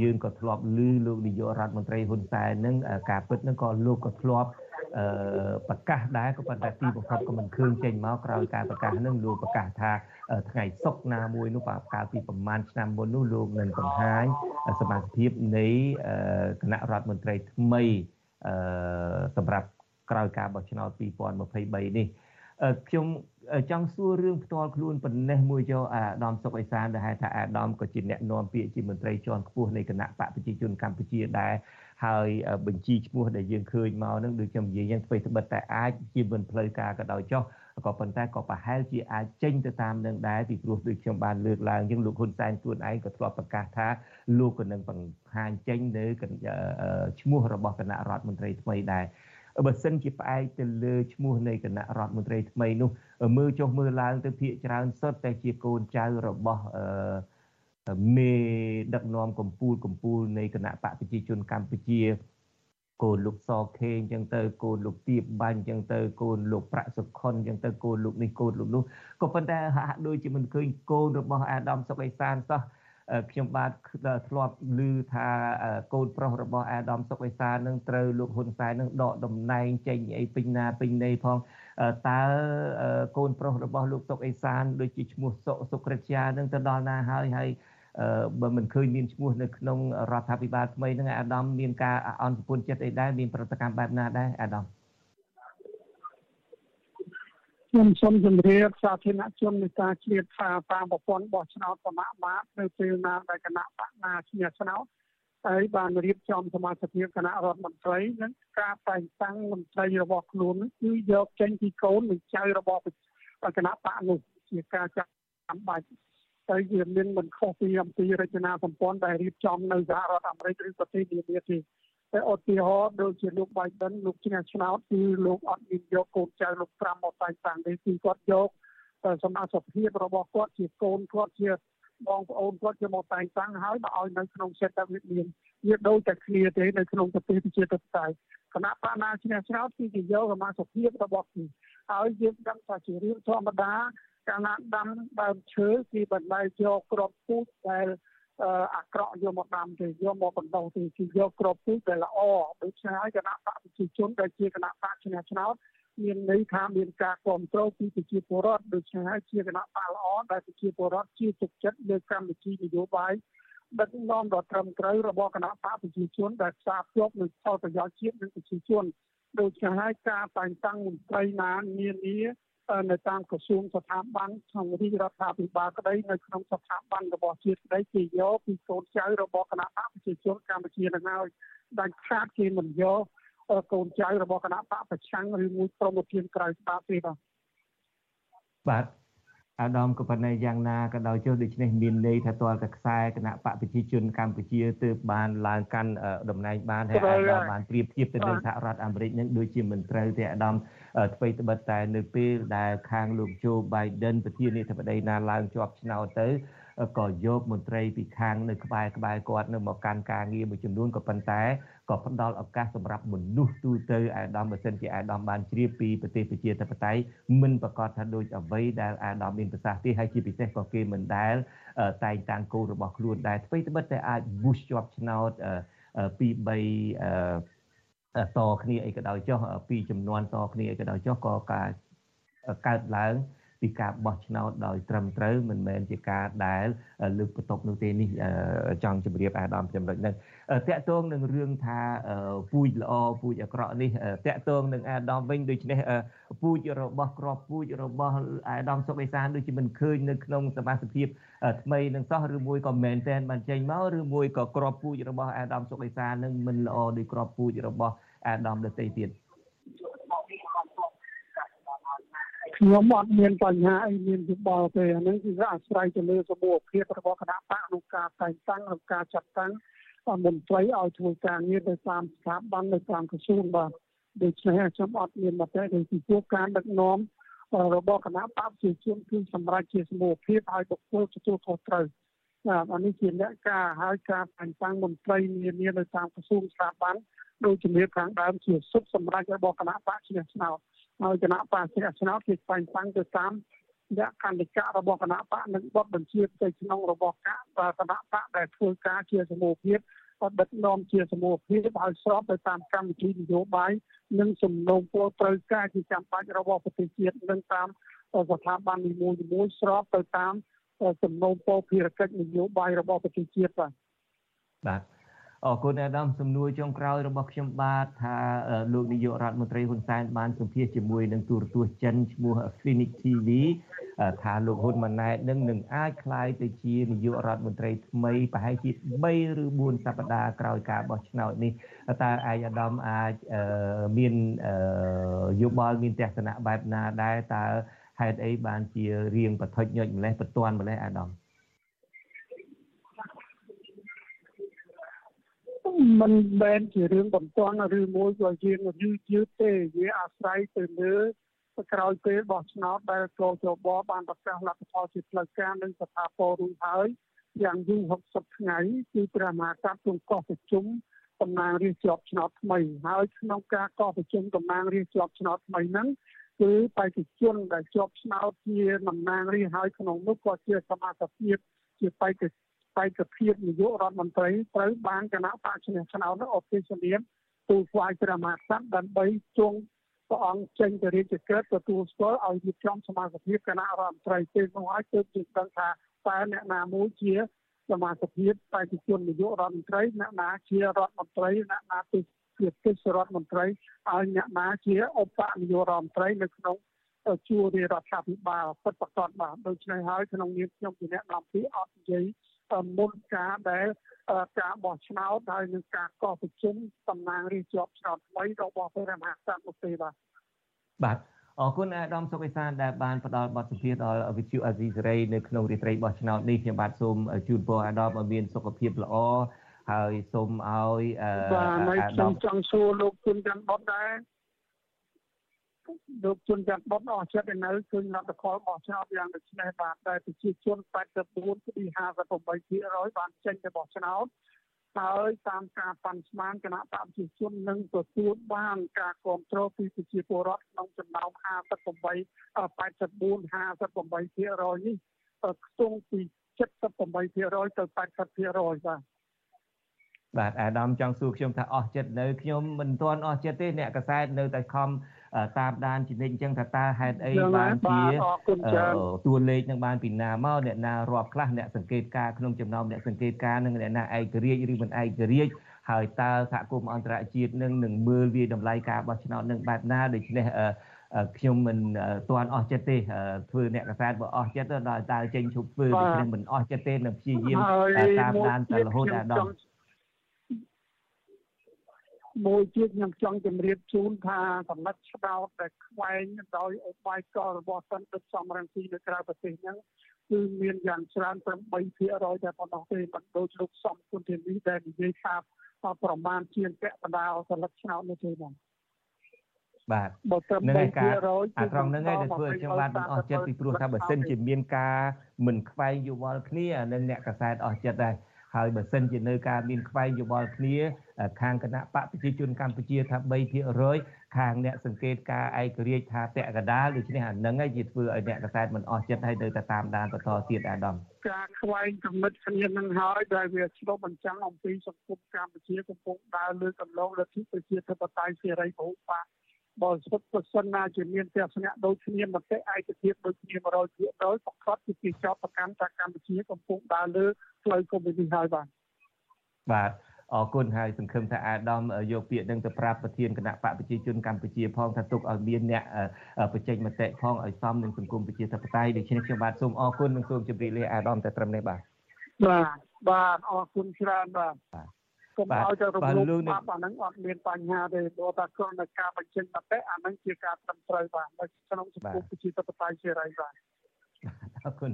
យើងក៏ធ្លាប់ឮលោកនាយករដ្ឋមន្ត្រីហ៊ុនសែននឹងការពិតនឹងក៏លោកក៏ធ្លាប់អឺប្រកាសដែរក៏ប៉ុន្តែទីបំផុតក៏មិនឃើញចេញមកក្រោយការប្រកាសនឹងលោកប្រកាសថាថ្ងៃសុកណាមួយនោះបាទកាលពីប្រមាណឆ្នាំមុននោះលោកនឹងបង្ហាញសមាជិកនៃគណៈរដ្ឋមន្ត្រីថ្មីអឺសម្រាប់ក្រោយការបោះឆ្នោត2023នេះខ្ញុំ ចង់សួររឿងផ្ទាល់ខ្លួនប៉ុណ្ណេះមួយចុះអាដាមសុកអេសានដែលហៅថាអាដាមក៏ជាអ្នកនាំពាក្យជាមន្ត្រីជាន់ខ្ពស់នៃគណៈបកប្រជាជនកម្ពុជាដែរហើយបញ្ជីឈ្មោះដែលយើងឃើញមកនឹងដូចខ្ញុំនិយាយយ៉ាងស្វ័យស្បិតតែអាចជាមិនផ្លូវការក៏ដោយចុះក៏ប៉ុន្តែក៏ប្រហែលជាអាចចេញទៅតាមនឹងដែរពីព្រោះដូចខ្ញុំបានលើកឡើងជាងលោកហ៊ុនសែនខ្លួនឯងក៏ធ្លាប់ប្រកាសថាលោកក៏នឹងបង្ហាញចេញនៅឈ្មោះរបស់គណៈរដ្ឋមន្ត្រីថ្មីដែរ បើសិនជាផ្អែកទៅលើឈ្មោះនៃគណៈរដ្ឋមន្ត្រីថ្មីនោះមើលចុះមើលឡើងទៅភាកច្រើនសុទ្ធតែជាកូនចៅរបស់អឺមេដឹកនាំកម្ពុជាកម្ពុជានៃគណៈបកប្រជាជនកម្ពុជាកូនលោកសខេងអញ្ចឹងទៅកូនលោកទៀបបាញ់អញ្ចឹងទៅកូនលោកប្រាក់សុខុនអញ្ចឹងទៅកូនលោកនេះកូនលោកនោះក៏ប៉ុន្តែហាក់ដូចជាមិនឃើញកូនរបស់អាដាមសុកអេសានសោះ ខ្ញុំបាទធ្លាប់ឮថាកូនប្រុសរបស់អាដាមសុកអេសាននឹងត្រូវលោកហ៊ុនសែននឹងដកតំណែងចេញអីពេញណាពេញណីផងតើកូនប្រុសរបស់លោកសុកអេសានដូចជាឈ្មោះសុកសុក្រិតជានឹងទៅដល់ណាហើយហើយបើមិនឃើញមានឈ្មោះនៅក្នុងរដ្ឋាភិបាលថ្មីហ្នឹងអាដាមមានការអន្តរពលចិត្តអីដែរមានប្រតិកម្មបែបណាដែរអាដាម ខ្ញុំសូមជម្រាបសាធារណជននៃការជ្រាបថាតាមប្រព័ន្ធបោះឆ្នោតសមាមាត្រនៅពេលណាដែលគណៈបកណាឈ្នះឆ្នោតហើយបានរៀបចំសមាជិកគណៈរដ្ឋមន្ត្រីនិងការតែងតាំងមន្ត្រីរបស់ខ្លួនគឺយកចេញពីកូននិងចៅរបស់គណៈបកនោះជាការចាំបាច់តែវាមានមិនខុសពីអំពីរចនាសម្ព័ន្ធដែលរៀបចំនៅសហរដ្ឋអាមេរិកឬប្រទេសនានាទេ តែឧទាហរណ៍ដូចជាលោក Biden លោកឈ្នះឆ្នោតគឺលោកអត់មានយកកូនចៅលោកត្រាំមកតែងតាំងទេគឺគាត់យកសមាជិកភាពរបស់គាត់ជាកូនគាត់ជាបងប្អូនគាត់ជាមកតែងតាំងហើយមកឲ្យនៅក្នុងសេដ្ឋវិមានវាដូចតែគ្នាទេនៅក្នុងប្រទេសប្រជាធិបតេយ្យគណៈបកណាឈ្នះឆ្នោតគឺគេយកសមាជិកភាពរបស់គេហើយយើងដឹងថាជារឿងធម្មតាកាលណាដាំដើមឈើគេបណ្ដៃយកក្របពូជដែល អាក្រក់យកមកដាំទេយកមកបណ្ដុះទេគឺយកក្របពូជដែលល្អដូច្នេះហើយគណៈបកប្រជាជនដែលជាគណៈបកឈ្នះឆ្នោតមានន័យថាមានការគ្រប់គ្រងពីប្រជាពលរដ្ឋដូច្នេះហើយជាគណៈបកល្អដែលប្រជាពលរដ្ឋជាទុកចិត្តលើកម្មវិធីនយោបាយដឹកនាំដ៏ត្រឹមត្រូវរបស់គណៈបកប្រជាជនដែលផ្សារភ្ជាប់នឹងផលប្រយោជន៍ជាតិនិងប្រជាជនដូច្នេះហើយការតែងតាំងមន្ត្រីណានានា នៅតាមក្រសួងស្ថាប័នក្នុងរាជរដ្ឋាភិបាលក្តីនៅក្នុងស្ថាប័នរបស់ជាតិក្តីគេយកពីកូនចៅរបស់គណៈបកប្រជាជនកម្ពុជានឹងហើយដាច់ខាតគេមិនយកកូនចៅរបស់គណៈបកប្រឆាំងឬមួយក្រុមប្រធានក្រៅច្បាប់ទេបាទបាទអាដាមក៏ប៉ុន្តែយ៉ាងណាក៏ដោយចុះដូច្នេះមានន័យថាតលតែខ្សែគណៈបកប្រជាជនកម្ពុជាទើបបានឡើងកាន់តំណែងបានហើយអាដាមបានប្រៀបធៀបទៅនឹងសហរដ្ឋអាមេរិកនឹងដូចជាមិនត្រូវទេអាដាម អ្វីត្បិតតែនៅពេលដែលខាងលោកโจ Biden ប្រធានាធិបតីណាឡើងជាប់ឆ្នោតទៅក៏យកមន្ត្រីពីខាងនៅក្បែរក្បែរគាត់នៅមកកាន់ការងារមួយចំនួនក៏ប៉ុន្តែក៏ផ្ដល់ឱកាសសម្រាប់មនុស្សទូទៅអាដាមបើសិនជាអាដាមបានជ្រាបពីប្រទេសប្រជាធិបតេយ្យមិនប្រកាសថាដូចអ្វីដែលអាដាមមានប្រសាសន៍ទេហើយជាពិសេសក៏គេមិនដែលតែងតាំងគោលរបស់ខ្លួនដែរអ្វីត្បិតតែអាច boost ជាប់ឆ្នោតពី3 តគ្នាអីក៏ដោយចុះពីចំនួនតគ្នាអីក៏ដោយចុះក៏ការកើតឡើងពីការបោះឆ្នោតដោយត្រឹមត្រូវមិនមែនជាការដែលលើកបន្ទប់នោះទេនេះចង់ជម្រាបអាដាមចំណុចហ្នឹងតកតងនឹងរឿងថាពូជល្អពូជអាក្រក់នេះតកតងនឹងអាដាមវិញដូច្នេះពូជរបស់ក្របពូជរបស់អាដាមសុកអេសានដូចជាមិនឃើញនៅក្នុងសមាជិកថ្មីនឹងសោះឬមួយក៏មែនតែនបានចេញមកឬមួយក៏ក្របពូជរបស់អាដាមសុកអេសាននឹងមិនល្អដូចក្របពូជរបស់ អាដាមដទៃទៀតខ្ញុំអត់មានបញ្ហាអីមានយោបល់ទេអានឹងគឺអាស្រ័យទៅលើសមូហភាពរបស់គណៈបកក្នុងការតែងតាំងនិងការចាត់តាំងមន្ត្រីឲ្យធ្វើការងារទៅតាមស្ថាប័ននៅតាមក្រសួងបាទដូច្នេះខ្ញុំអត់មានមតិទេពីពួកការដឹកនាំរបស់គណៈបកប្រជាជនគឺសម្រាប់ជាសមូហភាពឲ្យបុគ្គលទទួលខុសត្រូវណាអានេះជាលក្ខការហើយការតែងតាំងមន្ត្រីនានានៅតាមក្រសួងស្ថាប័ន ដោយជំរាបខាងដើមជាសុខសម្រាប់របស់គណៈបកឈ្នះឆ្នោតហើយគណៈបកជាឆ្នោតគេតែងតាំងទៅតាមលក្ខន្តិកៈរបស់គណៈបកនិងបទបញ្ជាផ្ទៃក្នុងរបស់គណៈបកដែលធ្វើការជាសមូហភាពក៏ដឹកនាំជាសមូហភាពឲ្យស្របទៅតាមកម្មវិធីនយោបាយនិងសំណូមពរត្រូវការជាចាំបាច់របស់ប្រទេសជាតិនិងតាមស្ថាប័ននីមួយៗស្របទៅតាមសំណូមពរភារកិច្ចនយោបាយរបស់ប្រទេសជាតិបាទបាទ អរគុណអាដាមសំណួរចុងក្រោយរបស់ខ្ញុំបាទថាលោកនាយករដ្ឋមន្ត្រីហ៊ុនសែនបានសម្ភាសជាមួយនឹងទូរទស្សន៍ចិនឈ្មោះ Phoenix TV ថាលោកហ៊ុនម៉ាណែតនឹងនឹងអាចក្លាយទៅជានាយករដ្ឋមន្ត្រីថ្មីប្រហែលជា3ឬ4សប្តាហ៍ក្រោយការបោះឆ្នោតនេះតើឯកអាដាមអាចមានយោបល់មានទស្សនៈបែបណាដែរតើហេតុអីបានជារៀងប្រថុចញុចម្លេះបន្ទាន់ម្លេះអាដាម មិនមែនជារឿងបន្ទាន់ឬមួយក៏យើងយឺតយឺតទេវាអាស្រ័យទៅលើក្រោយពេលបោះឆ្នោតដែលកោជបបានប្រកាសលទ្ធផលជាផ្លូវការនិងស្ថាពររួចហើយយ៉ាងយូរ60ថ្ងៃគឺព្រះមហាក្សត្រទ្រង់កោះប្រជុំតំណាងរាស្ត្រជាប់ឆ្នោតថ្មីហើយក្នុងការកោះប្រជុំតំណាងរាស្ត្រជាប់ឆ្នោតថ្មីហ្នឹងគឺបេក្ខជនដែលជាប់ឆ្នោតជាតំណាងរាស្ត្រហើយក្នុងនោះក៏ជាសមាជិកជាបេក្ខ បេក្ខភាពនាយករដ្ឋមន្ត្រីត្រូវបានគណៈបកឈ្នះឆ្នោតនោះអបិសនាមទូស្វាយព្រះមហាក្សត្រដើម្បីជងព្រះអង្គចេញទៅរាជកិច្ចទទួលស្គាល់ឲ្យរៀបចំសមាជិកគណៈរដ្ឋមន្ត្រីពេលនោះហើយទើបយើងដឹងថាតើអ្នកណាមួយជាសមាជិកបេក្ខជននាយករដ្ឋមន្ត្រីអ្នកណាជារដ្ឋមន្ត្រីអ្នកណាទៅជាទេសរដ្ឋមន្ត្រីហើយអ្នកណាជាឧបនាយករដ្ឋមន្ត្រីនៅក្នុងជួររាជរដ្ឋាភិបាលពិតប្រាកដបាទដូច្នេះហើយក្នុងនាមខ្ញុំជាអ្នកនាំពាក្យអត់និយាយ មុនការដែលការបោះឆ្នោតហើយនឹងការកោះប្រជុំតំណាងរាស្ត្រជាប់ឆ្នោតថ្មីរបស់ព្រះមហាក្សត្រនោះទេបាទបាទអរគុណអាដាមសុកអេសានដែលបានផ្ដល់បទសម្ភាសន៍ដល់វិទ្យុអាស៊ីសេរីនៅក្នុងរាត្រីបោះឆ្នោតនេះខ្ញុំបាទសូមជូនពរអាដាមឲ្យមានសុខភាពល្អហើយសូមឲ្យបាទខ្ញុំចង់សួរលោកគុណច័ន្ទបុតដែរ លោកជនច័ន្ទបុតអស់ចិត្តនៅឃើញលទ្ធផលបោះឆ្នោតយ៉ាងដូចនេះបាទតែប្រជាជន84ពី58%បានចេញទៅបោះឆ្នោតហើយតាមការប៉ាន់ស្មានគណៈបព្វជិជននឹងទទួលបានការគ្រប់គ្រងពីប្រជាពលរដ្ឋក្នុងចំណោម58 84 58%នេះខ្ទង់ពី78%ទៅ80%បាទបាទអាដាមចង់សួរខ្ញុំថាអស់ចិត្តនៅខ្ញុំមិនទាន់អស់ចិត្តទេអ្នកកសែតនៅតែខំ តាមដានជំនិចអញ្ចឹងថាតើហេតុអីបានជាតួលេខនឹងបានពីណាមកអ្នកណារាប់ខ្លះអ្នកសង្កេតការក្នុងចំណោមអ្នកសង្កេតការនឹងអ្នកណាឯករាជ្យឬមិនឯករាជ្យហើយតើសហគមន៍អន្តរជាតិនឹងនឹងមើលវាតម្លៃការបោះឆ្នោតនឹងបែបណាដូច្នេះខ្ញុំមិនទាន់អស់ចិត្តទេធ្វើអ្នកកសែតបើអស់ចិត្តដល់តើចេញឈប់ធ្វើដូច្នេះមិនអស់ចិត្តទេនឹងព្យាយាមតាមដានតែរហូតដល់ដល់ មួយទៀតខ្ញុំចង់ជម្រាបជូនថាសម្ដេចឆ្នោតដែលខ្វែងដោយអបាយកលរបស់សិនដឹកសំរងទីនៅក្រៅប្រទេសហ្នឹងគឺមានយ៉ាងច្រើន8%តែប៉ុណ្ណោះទេមិនដូចលោកសំគុណធានីដែលនិយាយថាប្រមាណជាងពាក់កណ្ដាលសិលឹកឆ្នោតនេះទេបងបាទនឹងឯការអាត្រង់ហ្នឹងឯងដែលធ្វើឲ្យខ្ញុំបាទមិនអស់ចិត្តពីព្រោះថាបើសិនជាមានការមិនខ្វែងយល់គ្នានឹងអ្នកកសែតអស់ចិត្តដែរ ហើយបើសិនជានៅការមានខ្វែងយោបល់គ្នាខាងគណៈបកប្រជាជនកម្ពុជាថា3%ខាងអ្នកសង្កេតការឯករាជ្យថាពាក់កដាលដូច្នេះអានឹងឯងជាធ្វើឲ្យអ្នកកសែតមិនអស់ចិត្តហើយនៅតែតាមដានបន្តទៀតអាដាមការខ្វែងកំណត់គ្នានឹងហើយដែលវាឆ្លុះបញ្ចាំងអំពីសង្គមកម្ពុជាកំពុងដើរលើកន្លងលទ្ធិប្រជាធិបតេយ្យសេរីពហុបក បើសិនប្រសិនណាជាមានទស្សនៈដូចគ្នាមតិឯកភាពដូចគ្នា100%ប្រកាសជាជាចោតប្រកាន់ថាកម្ពុជាកំពុងដើរលើផ្លូវកុម្មុយនីសហើយបាទបាទអរគុណហើយសង្ឃឹមថាអាដាមយកពាក្យនឹងទៅប្រាប់ប្រធានគណៈបកប្រជាជនកម្ពុជាផងថាទុកឲ្យមានអ្នកបញ្ចេញមតិផងឲ្យសមនឹងសង្គមប្រជាធិបតេយ្យដូច្នេះខ្ញុំបាទសូមអរគុណនិងសូមជម្រាបលាអាដាមតែត្រឹមនេះបាទបាទបាទអរគុណច្រើនបាទ កុំឲ្យទៅរំលោភបាបអាហ្នឹងអត់មានបញ្ហាទេព្រោះតែគ្រាន់តែការបញ្ចេញមតិអាហ្នឹងជាការត្រឹមត្រូវបាទនៅក្នុងសង្គមប្រជាធិបតេយ្យសេរីបាទអរគុណ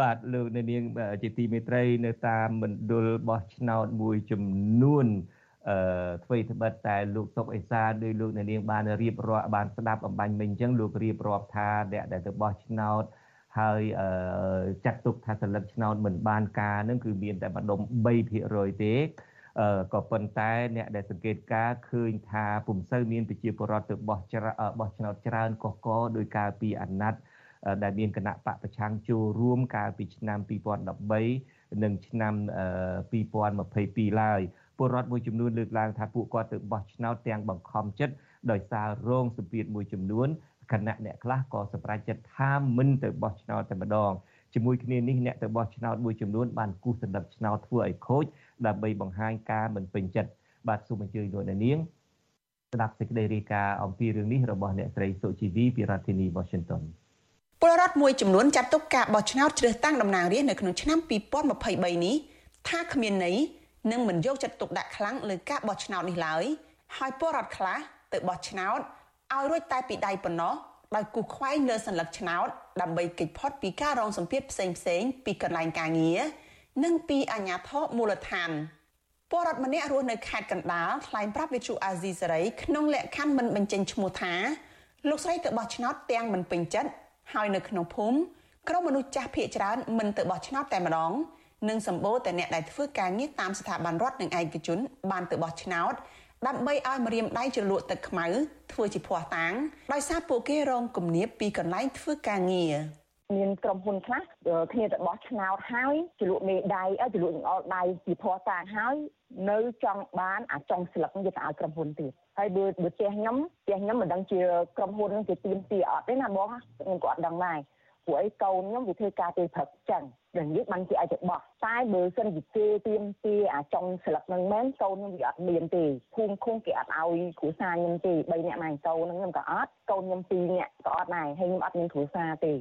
បាទលោកនាងជាទីមេត្រីនៅតាមមណ្ឌលបោះឆ្នោតមួយចំនួនអឺអ្វីត្បិតតែលោកសុកអេសាដោយលោកនាងបានរៀបរាប់បានស្ដាប់អំបញ្ញមិញអញ្ចឹងលោករៀបរាប់ថាអ្នកដែលទៅបោះឆ្នោតហើយចាត់ទុកថាសិលឹកឆ្នោតមិនបានការនឹងគឺមានតែម្ដុំ3%ទេ ក៏ប៉ុន្តែអ្នកដែលសង្កេតការឃើញថាពុំសូវមានប្រជាពលរដ្ឋទៅបោះច្របោះឆ្នោតច្រើនកកកដោយកាលពីអាណត្តិដែលមានគណៈបកប្រឆាំងចូលរួមកាលពីឆ្នាំ2013និងឆ្នាំ2022ឡើយពលរដ្ឋមួយចំនួនលើកឡើងថាពួកគាត់ទៅបោះឆ្នោតទាំងបង្ខំចិត្តដោយសាររងសម្ពាធមួយចំនួនគណៈអ្នកខ្លះក៏សម្រេចចិត្តថាមិនទៅបោះឆ្នោតតែម្ដងជាមួយគ្នានេះអ្នកទៅបោះឆ្នោតមួយចំនួនបានគូសសន្លឹកឆ្នោតធ្វើឲ្យខូច ដើម្បីបង្ហាញការមិនពេញចិត្តបាទសូមអញ្ជើញលោកអ្នកនាងស្ដាប់សេចក្តីរាយការណ៍អំពីរឿងនេះរបស់អ្នកស្រីសុជីវីពីរដ្ឋធានី Washington ពលរដ្ឋមួយចំនួនចាត់ទុកការបោះឆ្នោតជ្រើសតាំងតំណាងរាស្ត្រនៅក្នុងឆ្នាំ2023នេះថាគ្មានន័យនិងមិនយកចិត្តទុកដាក់ខ្លាំងលើការបោះឆ្នោតនេះឡើយហើយពលរដ្ឋខ្លះទៅបោះឆ្នោតឲ្យរួចតែពីដៃប៉ុណ្ណោះដោយគូសខ្វែងលើសញ្ញាឆ្នោតដើម្បីគេចផុតពីការរងសម្ពាធផ្សេងៗពីកន្លែងការងារ និងពីអាជ្ញាធរមូលដ្ឋានពលរដ្ឋម្នាក់រស់នៅខេត្តកណ្ដាលថ្លែងប្រាប់វិទ្យុអាស៊ីសេរីក្នុងលក្ខខណ្ឌមិនបញ្ចេញឈ្មោះថាលោកស្រីទៅបោះឆ្នោតទាំងមិនពេញចិត្តហើយនៅក្នុងភូមិក្រុមមនុស្សចាស់ភៀកច្រើនមិនទៅបោះឆ្នោតតែម្ដងនិងសម្បូរតែអ្នកដែលធ្វើការងារតាមស្ថាប័នរដ្ឋនិងឯកជន បានទៅបោះឆ្នោតដើម្បីឲ្យម្រាមដៃជ្រលក់ទឹកខ្មៅធ្វើជាភ័ស្តុតាងដោយសារពួកគេរងគំនាបពីកន្លែងធ្វើការងារ មានក្រុមហ៊ុនខ្លះគ្នាទៅបោះឆ្នោតហើយជ្រលក់មេដៃជ្រលក់ចង្អុលដៃជាភ័ស្តុតាងហើយនៅចង់បានអាចង់ស្លឹកយកទៅឲ្យក្រុមហ៊ុនទៀតហើយបើបើផ្ទះខ្ញុំផ្ទះខ្ញុំមិនដឹងជាក្រុមហ៊ុននឹងគេទៀមទាអត់ទេណាបងខ្ញុំក៏អត់ដឹងដែរព្រោះអីកូនខ្ញុំវាធ្វើការពេលព្រឹកចឹងដល់និយាយបានគេឲ្យទៅបោះតែបើសិនជាគេទៀមទាអាចង់ស្លឹកនឹងមែនកូនខ្ញុំវាអត់មានទេភូមិឃុំគេអត់ឲ្យគ្រួសារខ្ញុំទេ3នាក់ម៉ែកូននឹងខ្ញុំក៏អត់កូនខ្ញុំ2នាក់ក៏អត់ដែរហើយខ្ញុំអត់មានគ្រួសារទេ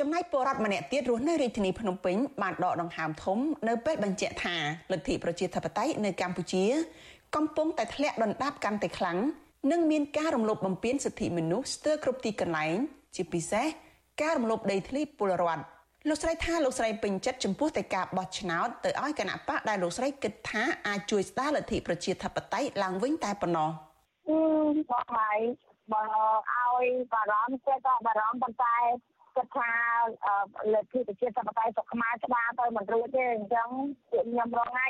ចំណែកពលរដ្ឋម្នាក់ទៀតរស់នៅរាជធានីភ្នំពេញបានដកដង្ហើមធំនៅពេលបញ្ជាក់ថាលទ្ធិប្រជាធិបតេយ្យនៅកម្ពុជា កំពុងតែធ្លាក់ដុនដាបកាន់តែខ្លាំងនិងមានការរំលោភបំពានសិទ្ធិមនុស្សស្ទើរគ្រប់ទីកន្លែង ជាពិសេសការរំលោភដីធ្លីពលរដ្ឋលោកស្រីថាលោកស្រីពេញចិត្តចំពោះតែការបោះឆ្នោតទៅឲ្យគណៈបកដែលលោកស្រីគិតថាអាចជួយស្ដារលទ្ធិប្រជាធិបតេយ្យឡើងវិញតែប៉ុណ្ណោះអឺបងហើយបើឲ្យបារម្ភគេក៏បារម្ភប៉ុន្តែ គិតថាលទ្ធិប្រជាធិបតេយ្យស្រុកខ្មែរច្បាស់ទៅមិនរួចទេអញ្ចឹងពួកខ្ញុំរងថ្ងៃ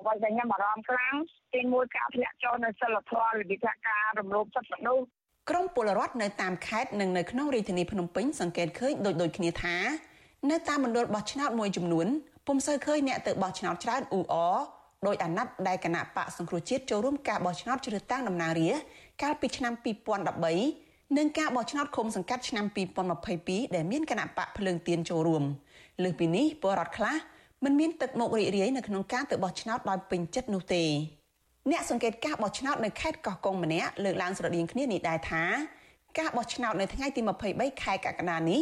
អ្វីដែលខ្ញុំបារម្ភខ្លាំងទីមួយការធ្លាក់ចុះនៅសិលធម៌របៀបការរំលោភសិទ្ធិមនុស្សក្រមពលរដ្ឋនៅតាមខេត្តនិងនៅក្នុងរាជធានីភ្នំពេញសង្កេតឃើញដូចដូចគ្នាថា នៅតាមមណ្ឌលបោះឆ្នោតមួយចំនួនពុំសូវឃើញអ្នកទៅបោះឆ្នោតច្រើនអ៊ូអដោយអាណត្តិដែលគណៈបកសង្គ្រោះជាតិចូលរួមការបោះឆ្នោតជ្រើសតាំងតំណាងរាស្ត្រកាលពីឆ្នាំ2013 និងការបោះឆ្នោតឃុំសង្កាត់ឆ្នាំ2022ដែលមានគណៈបកភ្លើងទៀនចូលរួមលើសពីនេះពលរដ្ឋខ្លះមិនមានទឹកមុខរីករាយនៅក្នុងការទៅបោះឆ្នោតដោយពេញចិត្តនោះទេអ្នកសង្កេតការបោះឆ្នោតនៅខេត្តកោះកុងម្នាក់លើកឡើងស្រដៀងគ្នានេះដែរថាការបោះឆ្នោតនៅថ្ងៃទី23ខែកក្កដានេះ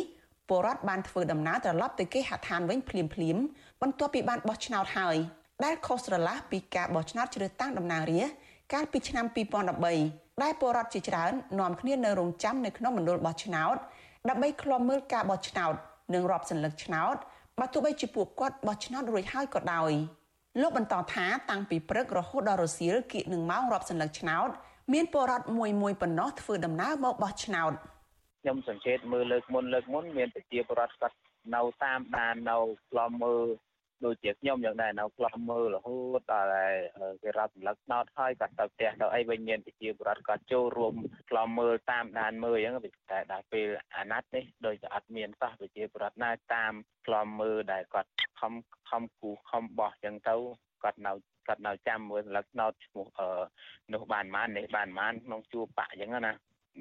ពលរដ្ឋបានធ្វើដំណើរត្រឡប់ទៅគេហដ្ឋានវិញភ្លាមភ្លាមបន្ទាប់ពីបានបោះឆ្នោតហើយដែលខុសស្រឡះពីការបោះឆ្នោតជ្រើសតាំងតំណាងរាស្ត្រកាលពីឆ្នាំ2013 ដែលពលរដ្ឋជាច្រើននាំគ្នានៅរងចាំនៅក្នុងមណ្ឌលបោះឆ្នោតដើម្បីឃ្លាំមើលការបោះឆ្នោតនិងរាប់សញ្ញាឆ្នោតបើទោះបីជាពួកគាត់បោះឆ្នោតរួចហើយក៏ដោយលោកបន្តថាតាំងពីព្រឹករហូតដល់រសៀលគៀកនឹងម៉ោងរាប់សញ្ញាឆ្នោតមានពលរដ្ឋមួយមួយប៉ុណ្ណោះធ្វើដំណើរមកបោះឆ្នោតខ្ញុំសង្កេតមើលលើកមុនលើកមុនមានប្រជាពលរដ្ឋគាត់នៅតាមដាននៅខ្លំមើល ដូចជាខ្ញុំយ៉ាងដែរនៅខ្លំមើលរហូតដល់គេរាប់សម្លឹកឆ្នោតហើយគាត់ទៅផ្ទះទៅអីវិញមានប្រជាពលរដ្ឋគាត់ចូលរួមខ្លំមើលតាមដានមើលអញ្ចឹងវាតែដល់ពេលអាណត្តិនេះដូចជាអត់មានសោះប្រជាពលរដ្ឋណាតាមខ្លំមើលដែលគាត់ខំខំគូខំបោះអញ្ចឹងទៅគាត់នៅគាត់នៅចាំមើលស្លឹកឆ្នោតឈ្មោះអឺនោះបានប៉ុន្មាននេះបានប៉ុន្មានក្នុងជួបបាក់អញ្ចឹងណា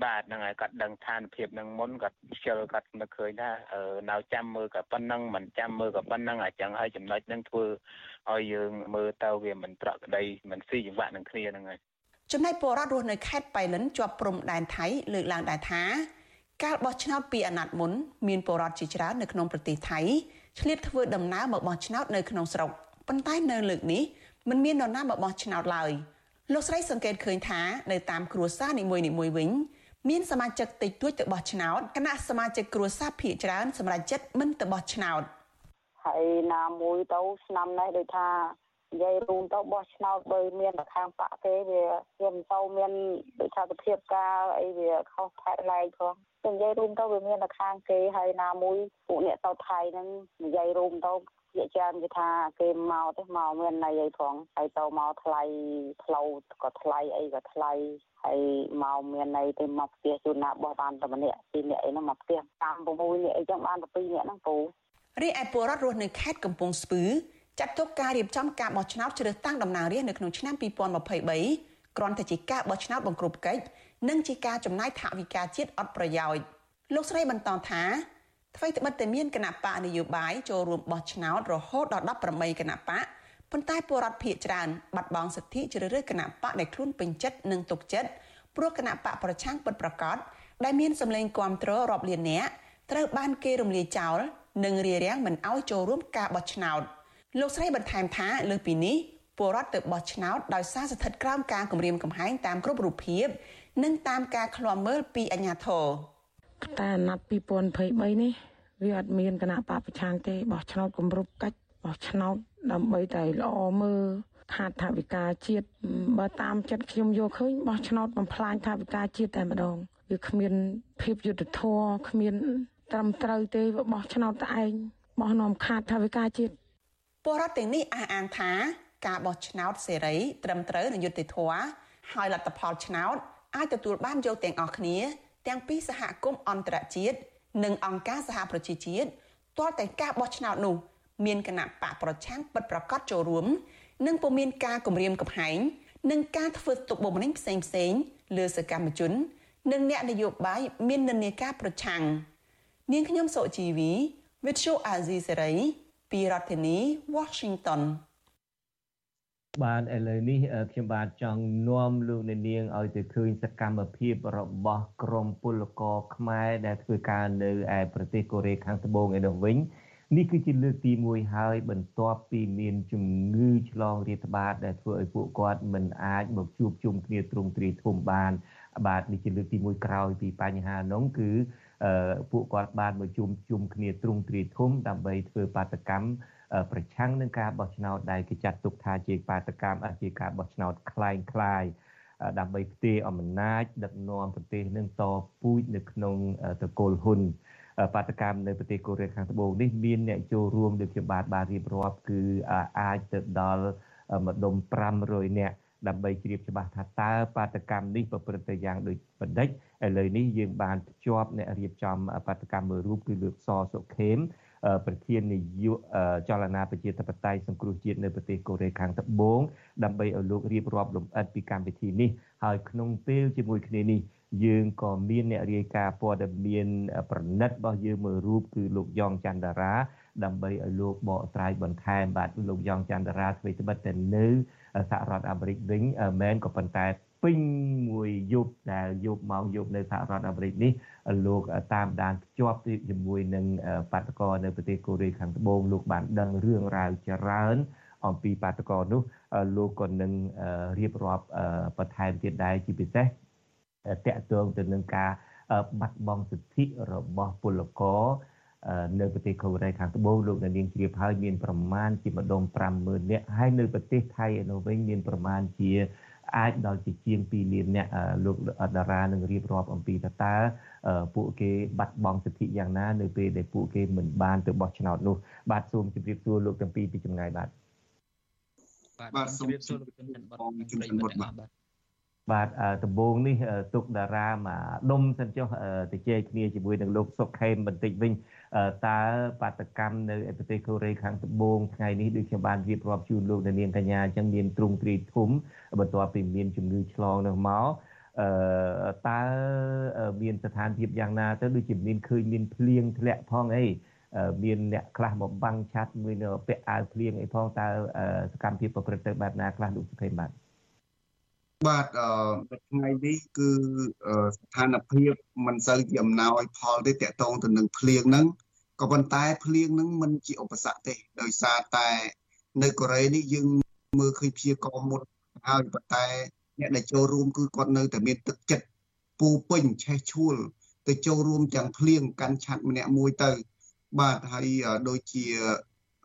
បាទហ្នឹងហើយគាត់ដឹងឋានភាពនឹងមុនគាត់ខ្ជិលគាត់នឹកឃើញថានៅចាំមើលក៏ប៉ុណ្ណឹងមិនចាំមើលក៏ប៉ុណ្ណឹងអញ្ចឹងហើយចំណុចហ្នឹងធ្វើឲ្យយើងមើលទៅវាមិនប្រក្រតីមិនស៊ីចង្វាក់នឹងគ្នាហ្នឹងហើយចំណែកពលរដ្ឋរស់នៅខេត្តបៃលិនជាប់ព្រំដែនថៃលើកឡើងដែរថាការបោះឆ្នោតពីអាណត្តិមុនមានពលរដ្ឋជាច្រើននៅក្នុងប្រទេសថៃឆ្លៀតធ្វើដំណើរមកបោះឆ្នោតនៅក្នុងស្រុកប៉ុន្តែនៅលើកនេះមិនមាននរណាមកបោះឆ្នោតឡើយលោកស្រីសង្កេតឃើញថានៅតាមគ្រួសារនីមួយៗវិញ មានសមាជិកតិចតួចទៅបោះឆ្នោតគណៈសមាជិកគ្រួសារភាគច្រើនសម្រាប់ចិត្តមិនទៅបោះឆ្នោតហើយណាមួយទៅឆ្នាំនេះដូចថានិយាយរួមទៅបោះឆ្នោតបើមានតែខាងបាក់ទេវាវាមិនទៅមានដូចថាភាពការអីវាខុសផែនឡែកផងតែនិយាយរួមទៅវាមានតែខាងគេហើយណាមួយពួកអ្នកទៅថៃហ្នឹងនិយាយរួមទៅ ជាច្រើនគេថាគេមកទេមកមានន័យអីផងហើយទៅមកថ្លៃផ្លូវក៏ថ្លៃអីក៏ថ្លៃហើយមកមានន័យទៅមកផ្ទះជួនណាបោះបានតែម្នាក់ពីរនាក់អីហ្នឹងមកផ្ទះតាម6នាក់អីចឹងបានតែ2នាក់ហ្នឹងពូរីឯពលរដ្ឋរស់នៅខេត្តកំពង់ស្ពឺចាត់ទុកការរៀបចំការបោះឆ្នោតជ្រើសតាំងតំណាងរាស្ត្រនៅក្នុងឆ្នាំ2023គ្រាន់តែជាការបោះឆ្នោតបង្ក្រប់កិច្ចនិងជាការចំណាយថវិកាជាតិអត់ប្រយោជន៍លោកស្រីបន្តថា អ្វីត្បិតតែមានគណៈបកនយោបាយចូលរួមបោះឆ្នោតរហូតដល់18គណៈបកប៉ុន្តែពលរដ្ឋភៀកច្រើនបាត់បង់សិទ្ធិជ្រើសរើសគណៈបកដែលខ្លួនពេញចិត្តនិងទុកចិត្តព្រោះគណៈបកប្រឆាំងពិតប្រាកដដែលមានសម្លេងគាំទ្ររាប់លាននាក់ត្រូវបានគេរំលាយចោលនិងរារាំងមិនឲ្យចូលរួមការបោះឆ្នោតលោកស្រីបន្ថែមថាលើសពីនេះពលរដ្ឋទៅបោះឆ្នោតដោយសារស្ថិតក្រោមការគំរាមកំហែងតាមគ្រប់រូបភាព និងតាមការឃ្លាំមើលពីអាជ្ញាធរតែអាណត្តិ2023នេះ វាអត់មានគណៈបកប្រឆាំងទេបោះឆ្នោតគម្រប់កិច្ចបោះឆ្នោតដើម្បីតែល្អមើលខាតថាវិការជាតិបើតាមចិត្តខ្ញុំយកឃើញបោះឆ្នោតបំផ្លាញថាវិការជាតិតែម្ដងវាគ្មានភាពយុត្តិធម៌គ្មានត្រឹមត្រូវទេបោះឆ្នោតតែឯងបោះនាំខាតថាវិការជាតិពលរដ្ឋទាំងនេះអះអាងថា ការបោះឆ្នោតសេរី ត្រឹមត្រូវនិងយុត្តិធម៌ហើយលទ្ធផលឆ្នោតអាចទទួលបានយកទាំងអស់គ្នា ទាំងពីសហគមន៍អន្តរជាតិ និងអង្គការសហប្រជាជាតិទាល់តែការបោះឆ្នោតនោះ មានគណៈបកប្រឆាំងពិតប្រាកដចូលរួម និងពុំមានការគំរាមកំហែងនិងការធ្វើទុកបុកម្នេញផ្សេងផ្សេងលើសកម្មជន និងអ្នកនយោបាយមាននិន្នាការប្រឆាំងនាងខ្ញុំសុជីវី Virtual Azizi Serai ពីរដ្ឋធានី Washington បាទឥឡូវនេះខ្ញុំបាទចង់នាំលោកអ្នកនាងឲ្យទៅឃើញសកម្មភាពរបស់ក្រុមពលករខ្មែរដែលធ្វើការនៅឯប្រទេសកូរ៉េខាងត្បូងឯនោះវិញនេះគឺជាលើកទី1ហើយបន្ទាប់ពីមានជំងឺឆ្លងរាតត្បាតដែលធ្វើឲ្យពួកគាត់មិនអាចមកជួបជុំគ្នាទ្រង់ទ្រាយធំបានបាទនេះជាលើកទី1ក្រោយពីបញ្ហានោះគឺពួកគាត់បានមកជុំជុំគ្នាទ្រង់ទ្រាយធំដើម្បីធ្វើបាតកម្ម ប្រឆាំងនឹងការបោះឆ្នោតដែលគេចាត់ទុកថាជាបាតកម្មជាការបោះឆ្នោតคล้ายคล้ายដើម្បីផ្ទេរអំណាចដឹកនាំប្រទេសនឹងតពូជនៅក្នុងតកូលហ៊ុនបាតកម្មនៅប្រទេសកូរ៉េខាងត្បូងនេះមានអ្នកចូលរួមដូចជាបាទបានរៀបរាប់គឺអាចទៅដល់ម្ដុំ500នាក់ដើម្បីជ្រាបច្បាស់ថាតើបាតកម្មនេះប្រព្រឹត្តទៅយ៉ាងដូចបណ្ឌិតឥឡូវនេះយើងបានភ្ជាប់អ្នករៀបចំបាតកម្មមួយរូបគឺលោកសសុខេម ប្រធាននាយកចលនាប្រជាធិបតេយ្យសង្គ្រោះជាតិនៅប្រទេសកូរ៉េខាងត្បូងដើម្បីឲ្យលោករៀបរាប់លម្អិតពីកម្មវិធីនេះហើយក្នុងពេលជាមួយគ្នានេះយើងក៏មានអ្នករាយការណ៍ព័ត៌មានប្រណិតរបស់យើងមួយរូបគឺលោកយ៉ងច័ន្ទរា ដើម្បីឲ្យលោកបកស្រាយបន្ថែមបាទលោកយ៉ងច័ន្ទរាធ្វើត្បិតតែនៅសហរដ្ឋអាមេរិកវិញមែនក៏ប៉ុន្តែ ពេញមួយយប់ដែលយប់ម៉ោងយប់នៅសហរដ្ឋអាមេរិកនេះលោកតាមដានភ្ជាប់ជាមួយនឹងបាតកោនៅប្រទេសកូរ៉េខាងត្បូងលោកបានដឹងរឿងរ៉ាវច្រើនអំពីបាតកោនោះលោកក៏នឹងរៀបរាប់បន្ថែមទៀតដែរជាពិសេសតកតងទៅនឹងការបាត់បង់សិទ្ធិរបស់ពលករនៅប្រទេសកូរ៉េខាងត្បូងលោកនាងជ្រាបហើយមានប្រមាណជាម្ដុំ50000នាក់ហើយនៅប្រទេសថៃឯនោះវិញមានប្រមាណជា អាចដល់ជាជាង2លានអ្នកលោកតារានឹងរៀបរាប់អំពីតើតើពួកគេបាត់បង់សិទ្ធិយ៉ាងណានៅពេលដែលពួកគេមិនបានទៅបោះឆ្នោតនោះបាទសូមជម្រាបសួរលោកទាំងពីរពីចម្ងាយបាទបាទសូមជម្រាបសួរលោកជនច័ន្ទបតជំរាបបុតបាទ បាទដំបូងនេះទុកតារាមកដុំសិនចុះទៅជែកគ្នាជាមួយនឹងលោកសុកខេមបន្តិចវិញតើបាតកម្មនៅប្រទេសកូរ៉េខាងត្បូងថ្ងៃនេះដូចខ្ញុំបានរៀបរាប់ជូនលោកនាងកញ្ញាអញ្ចឹងមានទ្រង់ទ្រីធំបន្ទាប់ពីមានជំងឺឆ្លងនោះមកអឺតើមានស្ថានភាពយ៉ាងណាទៅដូចជាមានឃើញមានភ្លៀងធ្លាក់ផងអីមានអ្នកខ្លះមកបាំងឆាត់មួយនៅពាក់អាវភ្លៀងអីផងតើសកម្មភាពប្រព្រឹត្តទៅបែបណាខ្លះលោកសុភេមបាទ បាទអឺថ្ងៃនេះគឺស្ថានភាពមិនសូវជាអំណោយផលទេតកតងទៅនឹងភ្លៀងហ្នឹងក៏ប៉ុន្តែភ្លៀងហ្នឹងមិនជាឧបសគ្គទេដោយសារតែនៅកូរ៉េនេះយើងមើលឃើញព្យាករណ៍មុនហើយប៉ុន្តែអ្នកដែលចូលរួមគឺគាត់នៅតែមានទឹកចិត្តពូពេញឆេះឆួលទៅចូលរួមទាំងភ្លៀងកាន់ឆាត់ម្នាក់មួយទៅ បាទហើយដូចជា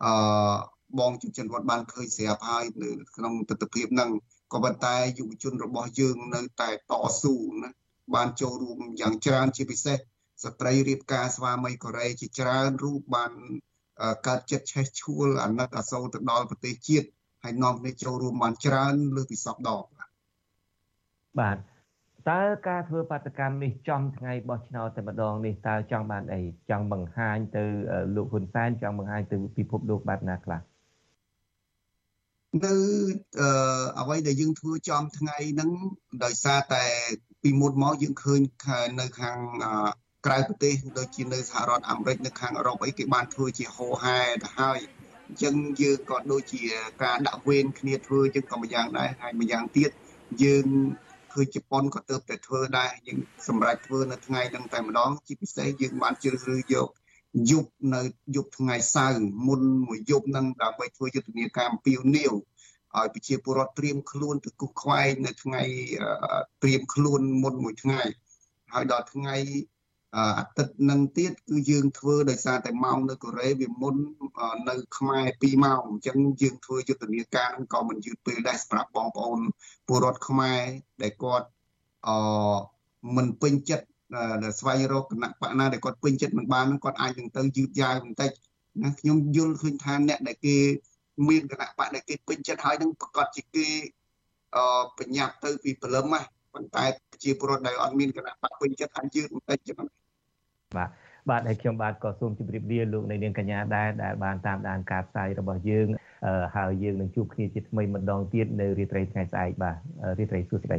អឺបងជំចិនគាត់បានឃើញស្រាប់ហើយនៅក្នុងទស្សនវិជ្ជាហ្នឹង ក៏ប៉ុន្តែយុវជនរបស់យើងនៅតែតស៊ូណាបានចូលរួមយ៉ាងច្រើនជាពិសេសស្ត្រីរៀបការស្វាមីកូរ៉េជាច្រើនរូបបានកើតចិត្តឆេះឆួលអាណិតអាសូរទៅដល់ប្រទេសជាតិហើយនាំគ្នាចូលរួមបានច្រើនលើសពីសពដងបាទតើការធ្វើបាតកម្មនេះចំថ្ងៃបោះឆ្នោតតែម្ដងនេះតើចង់បានអីចង់បង្ហាញទៅលោកហ៊ុនសែនចង់បង្ហាញទៅពិភពលោកបែបណាខ្លះ នៅអ្វីដែលយើងធ្វើចំថ្ងៃហ្នឹងដោយសារតែពីមុនមកយើងឃើញនៅខាងក្រៅប្រទេសដូចជានៅសហរដ្ឋអាមេរិកនៅខាងអឺរ៉ុបអីគេបានធ្វើជាហោហែទៅហើយអញ្ចឹងយើងក៏ដូចជាការដាក់វេនគ្នាធ្វើយើងក៏ម្យ៉ាងដែរហើយម្យ៉ាងទៀតយើងឃើញជប៉ុនក៏ទៅតែធ្វើដែរយើងសម្រាប់ធ្វើនៅថ្ងៃហ្នឹងតែម្ដងជាពិសេសយើងបានជ្រើសរើសយក យប់នៅយប់ថ្ងៃសៅរ៍មុនមួយយប់ហ្នឹងដើម្បីធ្វើយុទ្ធនាការអំពាវនាវឲ្យប្រជាពលរដ្ឋត្រៀមខ្លួនទៅគុះខ្វែងនៅថ្ងៃត្រៀមខ្លួនមុនមួយថ្ងៃហើយដល់ថ្ងៃអាទិត្យនឹងទៀតគឺយើងធ្វើដោយសារតែម៉ោងនៅកូរ៉េវាមុននៅខ្មែរ2ម៉ោងអញ្ចឹងយើងធ្វើយុទ្ធនាការនឹងក៏មិនយឺតពេលដែរសម្រាប់បងប្អូនពលរដ្ឋខ្មែរដែលគាត់អឺមិនពេញចិត្ត ស្វែងរកគណៈបកណាដែលគាត់ពេញចិត្តមិនបានហ្នឹងគាត់អាចនឹងទៅយឺតយ៉ាវបន្តិចណាខ្ញុំយល់ឃើញថាអ្នកដែលគេមានគណៈបកដែលគេពេញចិត្តហើយនឹងប្រកាសជាគេអឺបញ្ញាប់ទៅពីព្រលឹមហ្នឹងប៉ុន្តែជាពលរដ្ឋដែលអត់មានគណៈបកពេញចិត្តអាចយឺតបន្តិចចឹងបាទបាទហើយខ្ញុំបាទក៏សូមជម្រាបលាលោកនាងកញ្ញាដែរដែលបានតាមដានការផ្សាយរបស់យើងហើយយើងនឹងជួបគ្នាជាថ្មីម្ដងទៀតនៅរាត្រីថ្ងៃស្អែកបាទរាត្រីសួស្តី